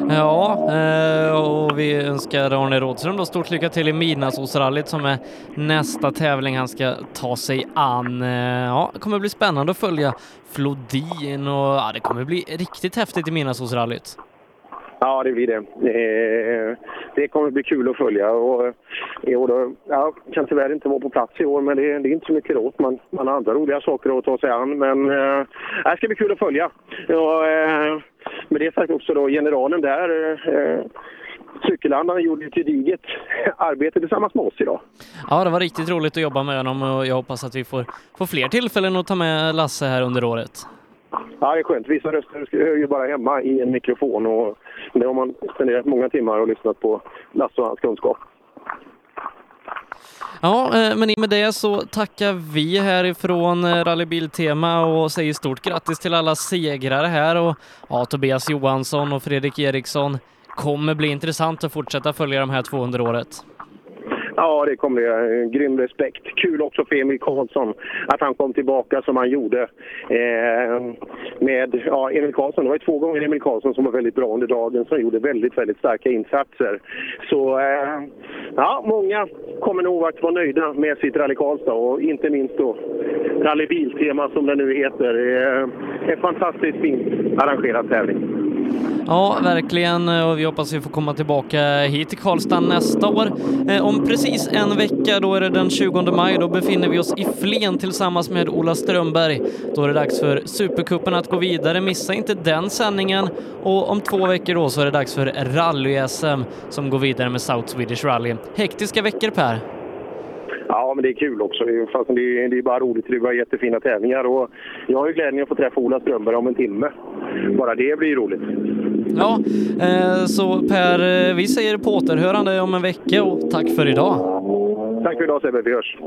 Ja, eh, och vi önskar Arne Rådström då stort lycka till i Midnattsåsrallyt som är nästa tävling han ska ta sig an. Eh, ja, det kommer bli spännande att följa Flodin och ja, det kommer bli riktigt häftigt i Midnattsåsrallyt. Ja, det blir det. Eh, Det kommer bli kul att följa. Och eh, i år då, ja, kan tyvärr inte vara på plats i år, men det, det är inte så mycket åt. Man, man har andra roliga saker att ta sig an. Men eh, det ska bli kul att följa. Och, eh, med det sagt också då, generalen där, eh, cykelhandlaren gjorde ett gediget arbete tillsammans med oss idag. Ja, det var riktigt roligt att jobba med honom och jag hoppas att vi får, får fler tillfällen att ta med Lasse här under året. Ja, det är skönt. Vissa röster hör ju bara hemma i en mikrofon och det har man spenderat många timmar och lyssnat på Lasse och hans kunskap. Ja, eh, men i och med det så tackar vi härifrån eh, Rallybiltema och säger stort grattis till alla segrare här och ja, Tobias Johansson och Fredrik Eriksson kommer bli intressant att fortsätta följa de här 200 året. Ja, det kommer det. Grym respekt. Kul också för Emil Karlsson att han kom tillbaka som han gjorde. Eh, med ja, Emil Karlsson, det var ju två gånger Emil Karlsson som var väldigt bra under dagen som gjorde väldigt, väldigt starka insatser. Så eh, ja, många kommer nog att vara nöjda med sitt Rally Karlstad och inte minst då Rally Biltema som det nu heter. Eh, en fantastiskt fint arrangerad tävling. Ja, verkligen. Och vi hoppas vi får komma tillbaka hit till Karlstad nästa år. Eh, om precis en vecka, då är det den 20 maj, då befinner vi oss i Flen tillsammans med Ola Strömberg. Då är det dags för Supercupen att gå vidare. Missa inte den sändningen. Och om två veckor då så är det dags för Rally-SM som går vidare med South Swedish Rally. Hektiska veckor Per. Ja, men det är kul också. Fast det, är, det är bara roligt. Det är bara jättefina tävlingar. Och jag har ju glädjen att få träffa Ola Strömberg om en timme. Bara det blir roligt. Ja, eh, så Per, eh, vi säger på återhörande om en vecka och tack för idag. Tack för idag Sebbe, vi hörs.